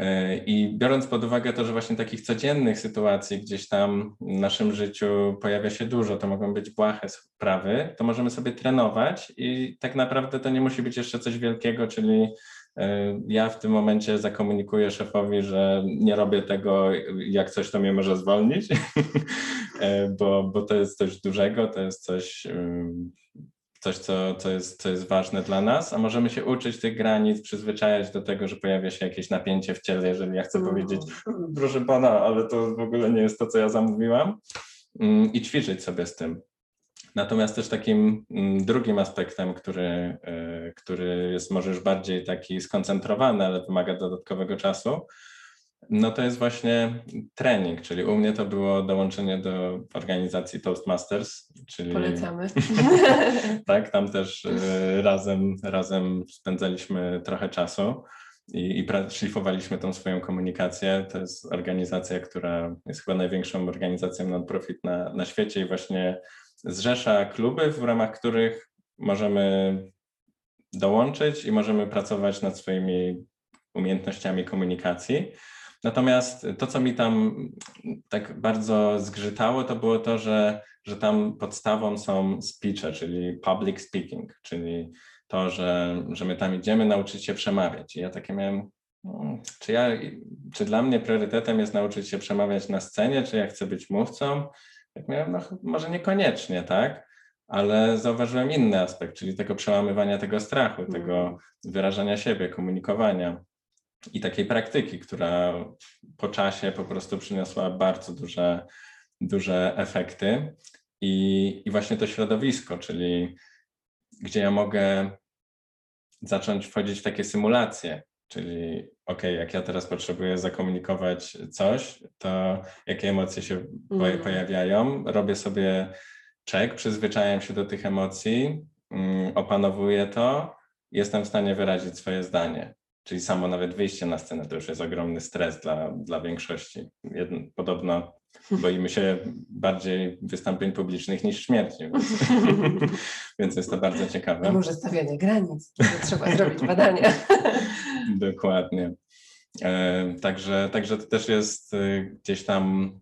B: Y, I biorąc pod uwagę to, że właśnie takich codziennych sytuacji gdzieś tam w naszym życiu pojawia się dużo, to mogą być błahe sprawy, to możemy sobie trenować i tak naprawdę to nie musi być jeszcze coś wielkiego, czyli y, ja w tym momencie zakomunikuję szefowi, że nie robię tego, jak coś to mnie może zwolnić, bo, bo to jest coś dużego, to jest coś coś, co, co, jest, co jest ważne dla nas, a możemy się uczyć tych granic, przyzwyczajać do tego, że pojawia się jakieś napięcie w ciele, jeżeli ja chcę mm. powiedzieć, proszę pana, ale to w ogóle nie jest to, co ja zamówiłam, mm, i ćwiczyć sobie z tym. Natomiast też takim mm, drugim aspektem, który, e, który jest może już bardziej taki skoncentrowany, ale wymaga dodatkowego czasu, no to jest właśnie trening, czyli u mnie to było dołączenie do organizacji Toastmasters, czyli...
A: Polecamy.
B: tak, tam też y, razem, razem spędzaliśmy trochę czasu. i, i szlifowaliśmy tą swoją komunikację. To jest organizacja, która jest chyba największą organizacją non-profit na, na świecie i właśnie zrzesza kluby, w ramach których możemy dołączyć i możemy pracować nad swoimi umiejętnościami komunikacji. Natomiast to, co mi tam tak bardzo zgrzytało, to było to, że, że tam podstawą są speeche, czyli public speaking, czyli to, że, że my tam idziemy nauczyć się przemawiać. I ja takie miałem, no, czy, ja, czy dla mnie priorytetem jest nauczyć się przemawiać na scenie, czy ja chcę być mówcą? Tak miałem, no może niekoniecznie, tak? Ale zauważyłem inny aspekt, czyli tego przełamywania tego strachu, tego mm. wyrażania siebie, komunikowania i takiej praktyki, która po czasie po prostu przyniosła bardzo duże, duże efekty. I, I właśnie to środowisko, czyli gdzie ja mogę zacząć wchodzić w takie symulacje, czyli ok, jak ja teraz potrzebuję zakomunikować coś, to jakie emocje się mm. pojawiają, robię sobie check, przyzwyczajam się do tych emocji, mm, opanowuję to, jestem w stanie wyrazić swoje zdanie. Czyli samo nawet wyjście na scenę to już jest ogromny stres dla, dla większości. Jedno, podobno boimy się bardziej wystąpień publicznych niż śmierci, więc, więc jest to bardzo ciekawe.
A: A może stawianie granic, trzeba zrobić badania.
B: Dokładnie. E, także, także to też jest e, gdzieś tam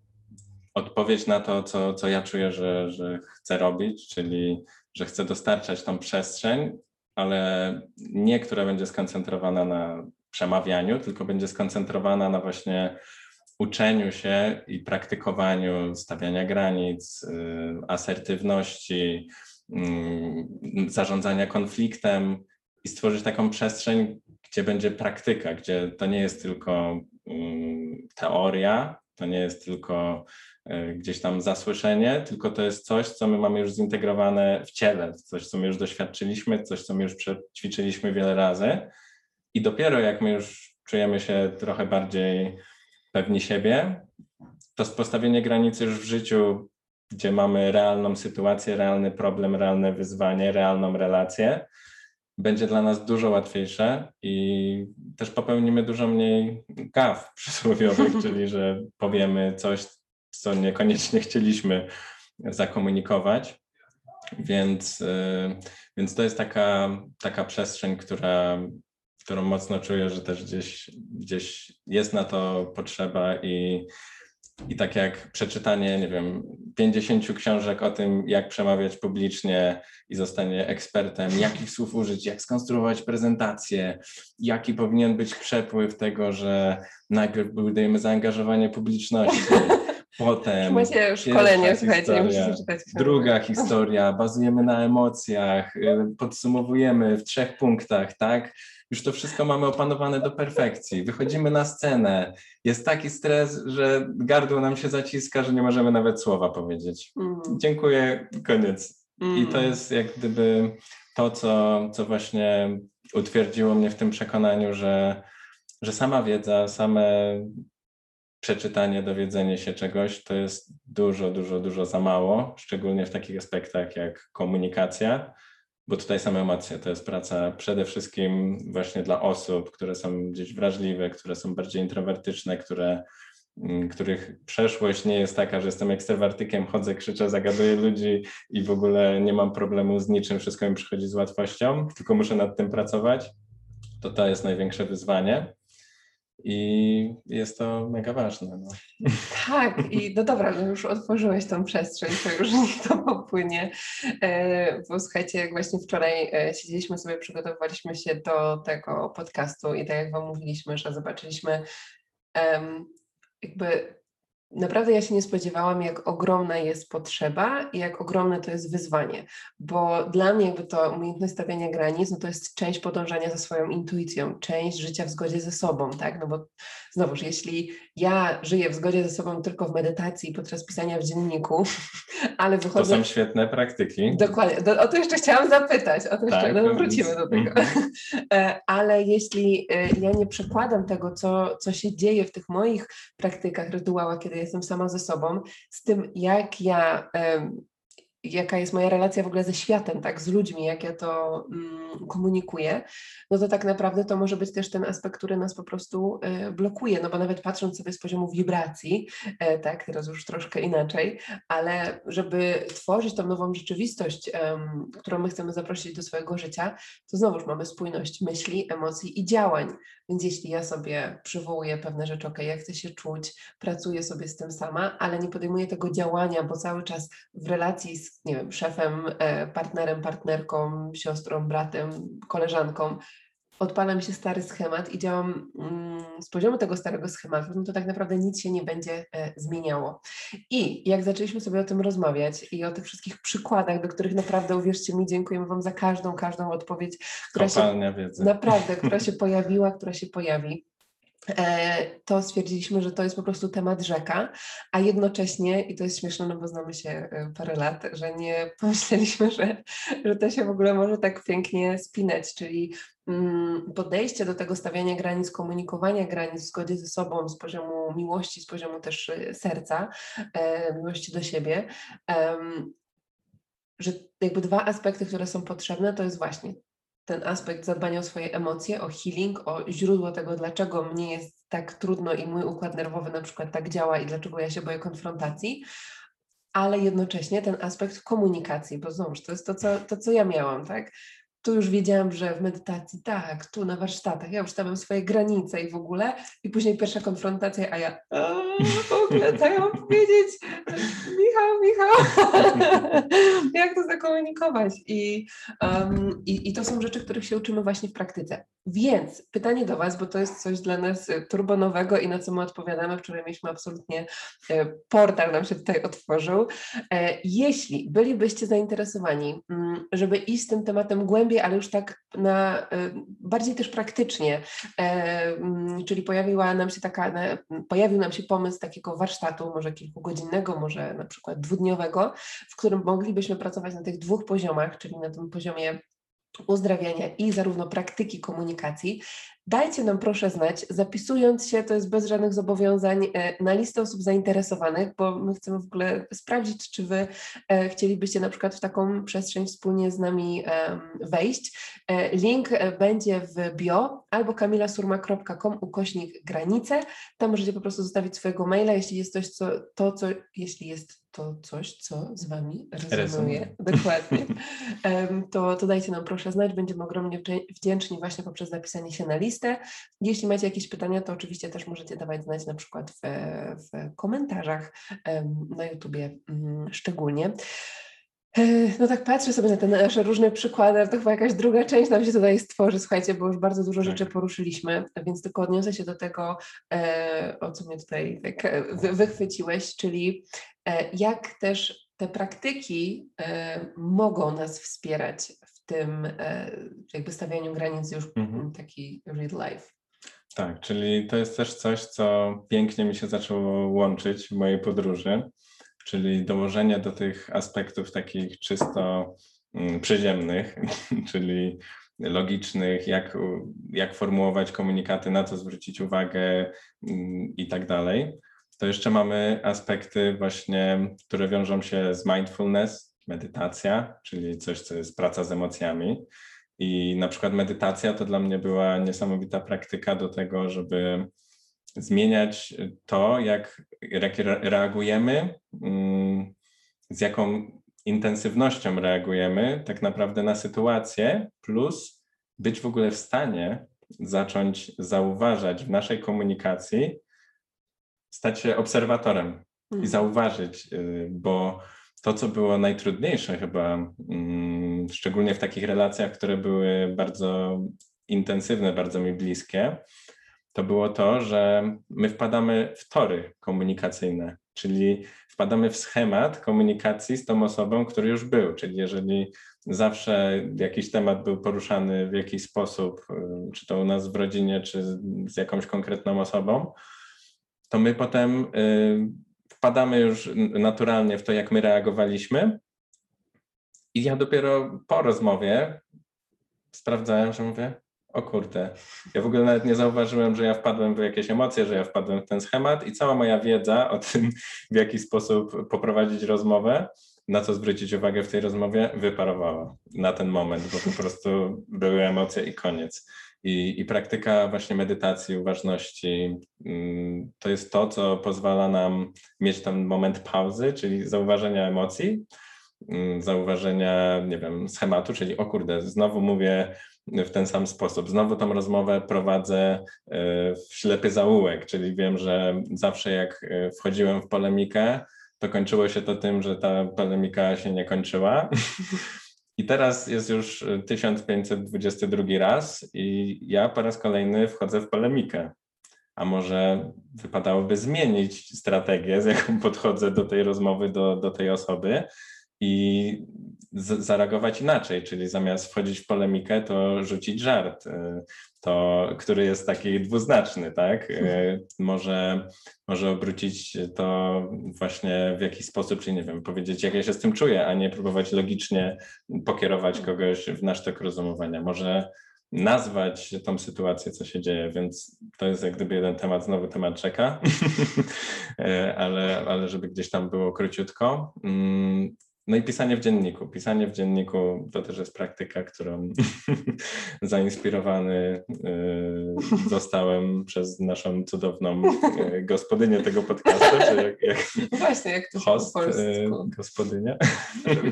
B: odpowiedź na to, co, co ja czuję, że, że chcę robić, czyli że chcę dostarczać tą przestrzeń, ale nie, która będzie skoncentrowana na przemawianiu, tylko będzie skoncentrowana na właśnie uczeniu się i praktykowaniu stawiania granic, y, asertywności, mm, zarządzania konfliktem i stworzyć taką przestrzeń, gdzie będzie praktyka, gdzie to nie jest tylko mm, teoria, to nie jest tylko gdzieś tam zasłyszenie, tylko to jest coś, co my mamy już zintegrowane w ciele, coś, co my już doświadczyliśmy, coś, co my już ćwiczyliśmy wiele razy. I dopiero jak my już czujemy się trochę bardziej pewni siebie, to postawienie granicy już w życiu, gdzie mamy realną sytuację, realny problem, realne wyzwanie, realną relację, będzie dla nas dużo łatwiejsze i też popełnimy dużo mniej gaw przysłowiowych, czyli że powiemy coś, co niekoniecznie chcieliśmy zakomunikować. Więc, y, więc to jest taka, taka przestrzeń, która którą mocno czuję, że też gdzieś, gdzieś jest na to potrzeba i, i tak jak przeczytanie, nie wiem, 50 książek o tym, jak przemawiać publicznie i zostanie ekspertem, jakich słów użyć, jak skonstruować prezentację, jaki powinien być przepływ tego, że najpierw budujemy zaangażowanie publiczności, potem
A: Macie szkolenie, słuchajcie, nie musicie czytać.
B: Druga historia, bazujemy na emocjach, podsumowujemy w trzech punktach, tak? już to wszystko mamy opanowane do perfekcji. Wychodzimy na scenę, jest taki stres, że gardło nam się zaciska, że nie możemy nawet słowa powiedzieć. Mm. Dziękuję, koniec. Mm. I to mm. jest jak gdyby to, co, co właśnie utwierdziło mnie w tym przekonaniu, że, że sama wiedza, same przeczytanie, dowiedzenie się czegoś to jest dużo, dużo, dużo za mało, szczególnie w takich aspektach jak komunikacja bo tutaj same emocje to jest praca przede wszystkim właśnie dla osób, które są gdzieś wrażliwe, które są bardziej introwertyczne, które, mm, których przeszłość nie jest taka, że jestem ekstrawertykiem, chodzę, krzyczę, zagaduję ludzi i w ogóle nie mam problemu z niczym, wszystko mi przychodzi z łatwością, tylko muszę nad tym pracować. To to jest największe wyzwanie. I jest to mega ważne. No.
A: Tak, i no dobra, no już otworzyłeś tą przestrzeń, to już niech to popłynie. E, bo słuchajcie, jak właśnie wczoraj e, siedzieliśmy sobie, przygotowywaliśmy się do tego podcastu i tak jak Wam mówiliśmy, że zobaczyliśmy jakby Naprawdę ja się nie spodziewałam, jak ogromna jest potrzeba i jak ogromne to jest wyzwanie, bo dla mnie jakby to umiejętność stawiania granic, no to jest część podążania za swoją intuicją, część życia w zgodzie ze sobą, tak, no bo znowuż, jeśli ja żyję w zgodzie ze sobą tylko w medytacji podczas pisania w dzienniku, ale wychodzę...
B: To są świetne praktyki.
A: Dokładnie, do, o to jeszcze chciałam zapytać, o to jeszcze, tak, no wrócimy do tego, mhm. e, ale jeśli e, ja nie przekładam tego, co, co się dzieje w tych moich praktykach, rytuałach, kiedy jestem sama ze sobą, z tym, jak ja jaka jest moja relacja w ogóle ze światem, tak, z ludźmi, jak ja to mm, komunikuję, no to tak naprawdę to może być też ten aspekt, który nas po prostu y, blokuje, no bo nawet patrząc sobie z poziomu wibracji, y, tak, teraz już troszkę inaczej, ale żeby tworzyć tą nową rzeczywistość, y, którą my chcemy zaprosić do swojego życia, to znowuż mamy spójność myśli, emocji i działań, więc jeśli ja sobie przywołuję pewne rzeczy, ok, jak chcę się czuć, pracuję sobie z tym sama, ale nie podejmuję tego działania, bo cały czas w relacji z, nie wiem, szefem, e, partnerem, partnerką, siostrą, bratem, koleżanką, odpala mi się stary schemat i działam mm, z poziomu tego starego schematu, no to tak naprawdę nic się nie będzie e, zmieniało. I jak zaczęliśmy sobie o tym rozmawiać i o tych wszystkich przykładach, do których naprawdę, uwierzcie mi, dziękujemy Wam za każdą, każdą odpowiedź,
B: która Kopalnia się, wiedzy.
A: naprawdę, która się pojawiła, która się pojawi. E, to stwierdziliśmy, że to jest po prostu temat rzeka, a jednocześnie, i to jest śmieszne, no bo znamy się e, parę lat, że nie pomyśleliśmy, że, że to się w ogóle może tak pięknie spinać, czyli mm, podejście do tego stawiania granic, komunikowania granic w zgodzie ze sobą, z poziomu miłości, z poziomu też e, serca, miłości do siebie, że jakby dwa aspekty, które są potrzebne, to jest właśnie ten aspekt zadbania o swoje emocje, o healing, o źródło tego, dlaczego mnie jest tak trudno i mój układ nerwowy na przykład tak działa i dlaczego ja się boję konfrontacji, ale jednocześnie ten aspekt komunikacji, bo znowuż to jest to, co, to, co ja miałam, tak? tu już wiedziałam, że w medytacji tak, tu na warsztatach, ja już swoje granice i w ogóle. I później pierwsza konfrontacja, a ja w ogóle co ja mam powiedzieć? Michał, Michał, jak to zakomunikować? I, um, i, I to są rzeczy, których się uczymy właśnie w praktyce. Więc pytanie do Was, bo to jest coś dla nas turbonowego i na co my odpowiadamy. Wczoraj mieliśmy absolutnie e, portal nam się tutaj otworzył. E, jeśli bylibyście zainteresowani, mm, żeby iść z tym tematem głębiej, ale już tak na, bardziej też praktycznie, e, mm, czyli pojawiła nam się taka, pojawił nam się pomysł takiego warsztatu, może kilkugodzinnego, może na przykład dwudniowego, w którym moglibyśmy pracować na tych dwóch poziomach, czyli na tym poziomie uzdrawiania i zarówno praktyki komunikacji, Dajcie nam proszę znać, zapisując się, to jest bez żadnych zobowiązań, e, na listę osób zainteresowanych, bo my chcemy w ogóle sprawdzić, czy Wy e, chcielibyście na przykład w taką przestrzeń wspólnie z nami wejść. E, link będzie w bio albo kamilasurma.com ukośnik granice. Tam możecie po prostu zostawić swojego maila, jeśli jest coś, co, to, co, jeśli jest to coś, co z Wami rezonuje, dokładnie, to, to dajcie nam proszę znać, będziemy ogromnie wdzięczni właśnie poprzez zapisanie się na listę. Jeśli macie jakieś pytania, to oczywiście też możecie dawać znać na przykład w, w komentarzach na YouTubie mm, szczególnie. E, no tak patrzę sobie na te nasze różne przykłady, to chyba jakaś druga część nam się tutaj stworzy, słuchajcie, bo już bardzo dużo rzeczy tak. poruszyliśmy, więc tylko odniosę się do tego, e, o co mnie tutaj tak e, wychwyciłeś, czyli jak też te praktyki mogą nas wspierać w tym jakby stawianiu granic już mhm. taki real life.
B: Tak, czyli to jest też coś, co pięknie mi się zaczęło łączyć w mojej podróży czyli dołożenie do tych aspektów takich czysto mm, przyziemnych, czyli logicznych, jak, jak formułować komunikaty, na co zwrócić uwagę mm, i tak dalej. To jeszcze mamy aspekty właśnie, które wiążą się z mindfulness, medytacja, czyli coś, co jest praca z emocjami. I na przykład medytacja to dla mnie była niesamowita praktyka do tego, żeby zmieniać to, jak, jak reagujemy, mm, z jaką intensywnością reagujemy tak naprawdę na sytuację, plus być w ogóle w stanie zacząć zauważać w naszej komunikacji, stać się obserwatorem i mhm. zauważyć, y, bo to, co było najtrudniejsze chyba, mm, szczególnie w takich relacjach, które były bardzo intensywne, bardzo mi bliskie, to było to, że my wpadamy w tory komunikacyjne, czyli wpadamy w schemat komunikacji z tą osobą, który już był. Czyli jeżeli zawsze jakiś temat był poruszany w jakiś sposób, y, czy to u nas w rodzinie, czy z jakąś konkretną osobą, to my potem y, wpadamy już naturalnie w to, jak my reagowaliśmy. I ja dopiero po rozmowie sprawdzałem, że mówię, o kurde, ja w ogóle nawet nie zauważyłem, że ja wpadłem w jakieś emocje, że ja wpadłem w ten schemat i cała moja wiedza o tym, w jaki sposób poprowadzić rozmowę, na co zwrócić uwagę w tej rozmowie, wyparowała na ten moment, bo po prostu były emocje i koniec. I, I, praktyka właśnie medytacji, uważności mm, to jest to, co pozwala nam mieć ten moment pauzy, czyli zauważenia emocji, mm, zauważenia, nie wiem, schematu, czyli o kurde, znowu mówię w ten sam sposób. Znowu tą rozmowę prowadzę e, w ślepy zaułek, czyli wiem, że zawsze jak e, wchodziłem w polemikę, to kończyło się to tym, że ta polemika się nie kończyła. I teraz jest już 1522 raz i ja po raz kolejny wchodzę w polemikę. A może wypadałoby zmienić strategię, z jaką podchodzę do tej rozmowy, do, do tej osoby i zareagować inaczej, czyli zamiast wchodzić w polemikę, to rzucić żart, y, to, który jest taki dwuznaczny, tak? Y, może, może obrócić to właśnie w jakiś sposób, czyli nie wiem, powiedzieć, jak ja się z tym czuję, a nie próbować logicznie pokierować kogoś w nasz tok rozumowania. Może nazwać tą sytuację, co się dzieje, więc to jest jak gdyby jeden temat, znowu temat czeka, y, ale, ale żeby gdzieś tam było króciutko. No i pisanie w dzienniku. Pisanie w dzienniku to też jest praktyka, którą zainspirowany y, zostałem przez naszą cudowną y, gospodynię tego podcastu, czy jak, jak
A: Właśnie, jak to
B: host, po y, gospodynia.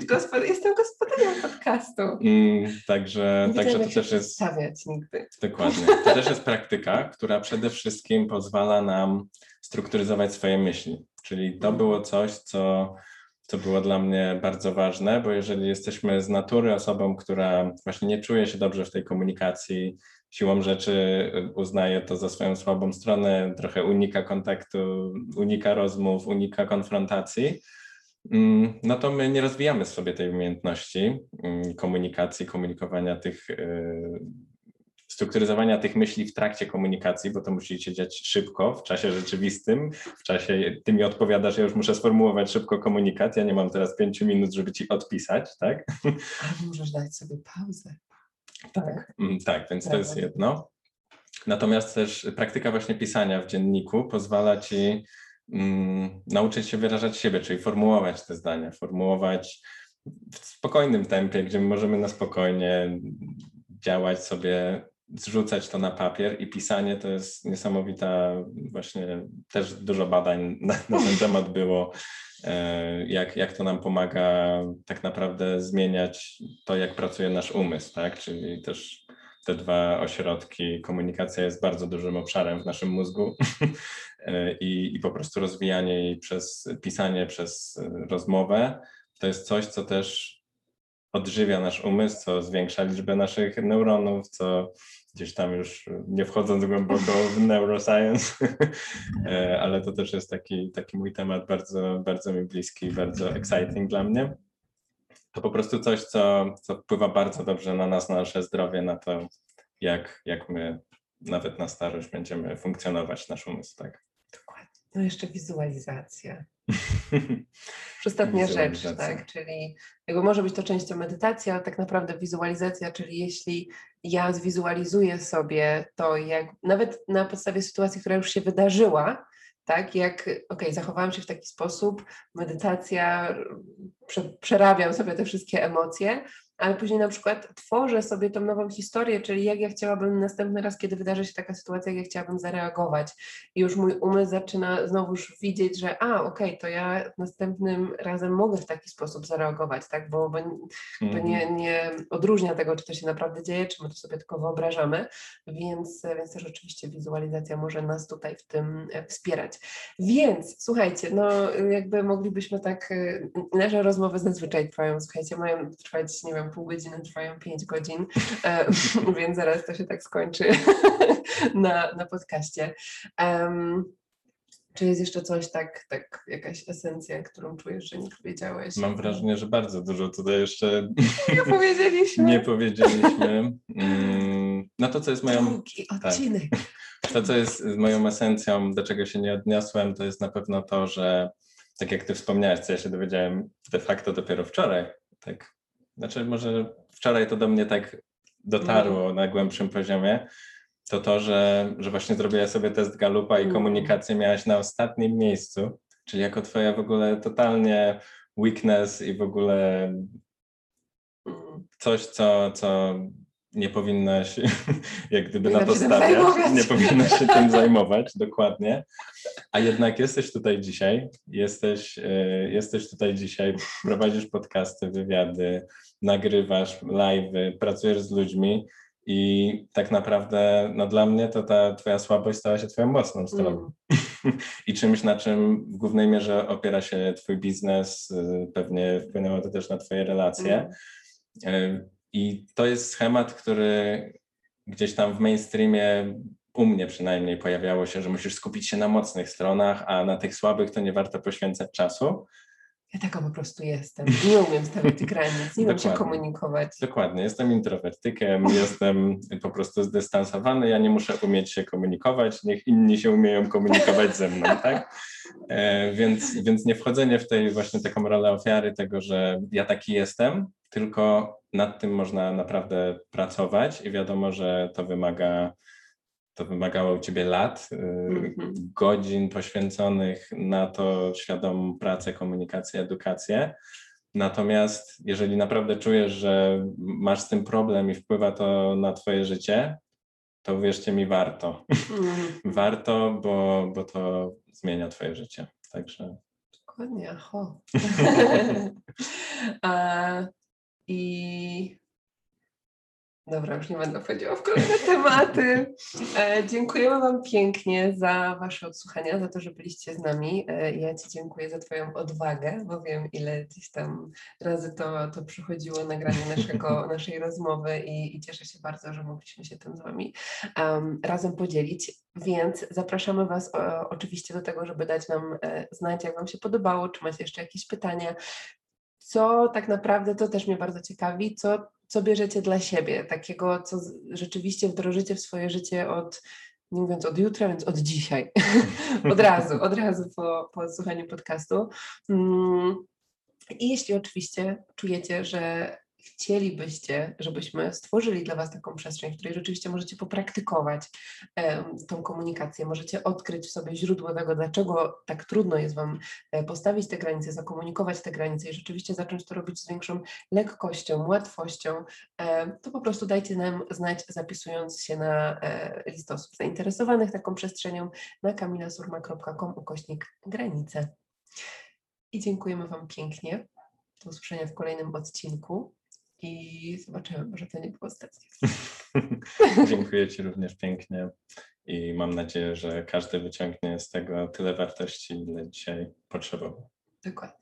A: Gospody, jestem gospodynią podcastu.
B: Mm, także
A: Nie
B: także
A: to
B: też jest...
A: Stawiać nigdy.
B: Dokładnie. To też jest praktyka, która przede wszystkim pozwala nam strukturyzować swoje myśli. Czyli to było coś, co co było dla mnie bardzo ważne, bo jeżeli jesteśmy z natury osobą, która właśnie nie czuje się dobrze w tej komunikacji, siłą rzeczy uznaje to za swoją słabą stronę, trochę unika kontaktu, unika rozmów, unika konfrontacji, mm, no to my nie rozwijamy sobie tej umiejętności mm, komunikacji, komunikowania tych y, strukturyzowania tych myśli w trakcie komunikacji, bo to musi się dziać szybko, w czasie rzeczywistym, w czasie, ty mi odpowiadasz, ja już muszę sformułować szybko komunikat, ja nie mam teraz pięciu minut, żeby ci odpisać, tak?
A: Ale możesz dać sobie pauzę.
B: Tak, mm, tak, więc to jest jedno. Natomiast też praktyka właśnie pisania w dzienniku pozwala ci um, nauczyć się wyrażać siebie, czyli formułować te zdania, formułować w spokojnym tempie, gdzie możemy na spokojnie działać sobie zrzucać to na papier i pisanie to jest niesamowita, właśnie też dużo badań na, na ten temat było, e, jak, jak to nam pomaga tak naprawdę zmieniać to, jak pracuje nasz umysł, tak? Czyli też te dwa ośrodki, komunikacja jest bardzo dużym obszarem w naszym mózgu e, i, i po prostu rozwijanie jej przez pisanie, przez rozmowę, to jest coś, co też odżywia nasz umysł, co zwiększa liczbę naszych neuronów, co gdzieś tam już nie wchodząc głęboko w neuroscience, e, ale to też jest taki, taki mój temat bardzo, bardzo mi bliski, bardzo exciting dla mnie. To po prostu coś, co, co wpływa bardzo dobrze na nas, na nasze zdrowie, na to, jak, jak my nawet na starość będziemy funkcjonować, nasz umysł, tak.
A: No jeszcze wizualizacja. Ostatnia rzecz, tak, czyli jakby może być to częścią medytacji, ale tak naprawdę wizualizacja, czyli jeśli ja zwizualizuję sobie to, jak nawet na podstawie sytuacji, która już się wydarzyła, tak, jak ok, zachowałam się w taki sposób, medytacja, prze, przerabiam sobie te wszystkie emocje, ale później na przykład tworzę sobie tą nową historię, czyli jak ja chciałabym następny raz, kiedy wydarzy się taka sytuacja, jak ja chciałabym zareagować. I już mój umysł zaczyna znowuż widzieć, że a, okej, okay, to ja następnym razem mogę w taki sposób zareagować, tak, bo, bo, nie, mhm. nie odróżnia tego, czy to się naprawdę dzieje, czy my to sobie tylko wyobrażamy, więc, więc też oczywiście wizualizacja może nas tutaj w tym e, wspierać. Więc słuchajcie, no jakby moglibyśmy tak, e, nasze rozmowy zazwyczaj trwają, słuchajcie, mają trwać, nie wiem, pół godziny, trwają pięć godzin, e, więc zaraz to się tak skończy na, na podcaście. Um, czy jest jeszcze coś tak, tak, jakaś esencja, którą czujesz, że nie powiedziałeś?
B: Mam wrażenie, że bardzo dużo tutaj jeszcze
A: nie powiedzieliśmy.
B: nie powiedzieliśmy. Mm, no to, co jest moją...
A: Drugi odcinek.
B: Tak, to, co jest moją esencją, do czego się nie odniosłem, to jest na pewno to, że tak jak ty wspomniałeś, co ja się dowiedziałem de facto dopiero wczoraj, tak znaczy może wczoraj to do mnie tak dotarło mm. na głębszym poziomie, to to, że, że właśnie zrobiła sobie test Galupa i mm. komunikację miałaś na ostatnim miejscu, czyli jako twoja w ogóle totalnie weakness i w ogóle coś, co, co nie powinnaś jak gdyby na to stawiać, nie powinnaś się tym zajmować, dokładnie. A jednak jesteś tutaj dzisiaj, jesteś, e, jesteś tutaj dzisiaj, prowadzisz podcasty, wywiady, nagrywasz live'y, pracujesz z ludźmi i tak naprawdę no dla mnie to ta twoja słabość stała się twoją mocną stroną
A: Mm.
B: i czymś, na czym w głównej mierze opiera się twój biznes, y, pewnie wpłynęło to też na twoje relacje.
A: Mm.
B: Y, I to jest schemat, który gdzieś tam w mainstreamie u mnie przynajmniej pojawiało się, że musisz skupić się na mocnych stronach, a na tych słabych to nie warto poświęcać czasu.
A: Ja taka po prostu jestem. Nie umiem stawiać granic, nie umiem się komunikować.
B: Dokładnie, jestem introwertykiem, jestem po prostu zdystansowany, ja nie muszę umieć się komunikować, niech inni się umieją komunikować ze mną, tak? E, więc, więc nie wchodzenie w tej właśnie taką rolę ofiary tego, że ja taki jestem, tylko nad tym można naprawdę pracować i wiadomo, że to wymaga, to wymagało u Ciebie lat, y,
A: Mhm.
B: godzin poświęconych na to świadomą pracę, komunikację, edukację. Natomiast jeżeli naprawdę czujesz, że masz z tym problem i wpływa to na Twoje życie, to uwierzcie mi, warto.
A: Mm.
B: Warto, bo, bo to zmienia Twoje życie. Także
A: Dokładnie, aho. I dobra, już nie będę wchodziła w kolejne tematy. E, dziękujemy Wam pięknie za Wasze odsłuchania, za to, że byliście z nami. E, ja Ci dziękuję za Twoją odwagę, bo wiem, ile gdzieś tam razy to, to przychodziło nagranie naszego, naszej rozmowy i, i cieszę się bardzo, że mogliśmy się tym z Wami em, razem podzielić. Więc zapraszamy Was e, oczywiście do tego, żeby dać nam e, znać, jak Wam się podobało, czy macie jeszcze jakieś pytania. Co tak naprawdę, to też mnie bardzo ciekawi, co, co bierzecie dla siebie, takiego, co rzeczywiście wdrożycie w swoje życie od, nie mówiąc od jutra, więc od dzisiaj, od razu, od razu po, po słuchaniu podcastu. Mm, I jeśli oczywiście czujecie, że chcielibyście, żebyśmy stworzyli dla Was taką przestrzeń, w której rzeczywiście możecie popraktykować tą komunikację, możecie odkryć w sobie źródło tego, dlaczego tak trudno jest Wam e, postawić te granice, zakomunikować te granice i rzeczywiście zacząć to robić z większą lekkością, łatwością, to po prostu dajcie nam znać, zapisując się na e, listę osób zainteresowanych taką przestrzenią na kamilasurma.com ukośnik granice. I dziękujemy Wam pięknie. Do usłyszenia w kolejnym odcinku i zobaczymy, może to nie było ostatnie.
B: dziękuję Ci również pięknie i mam nadzieję, że każdy wyciągnie z tego tyle wartości, ile dzisiaj potrzebował.
A: Dokładnie.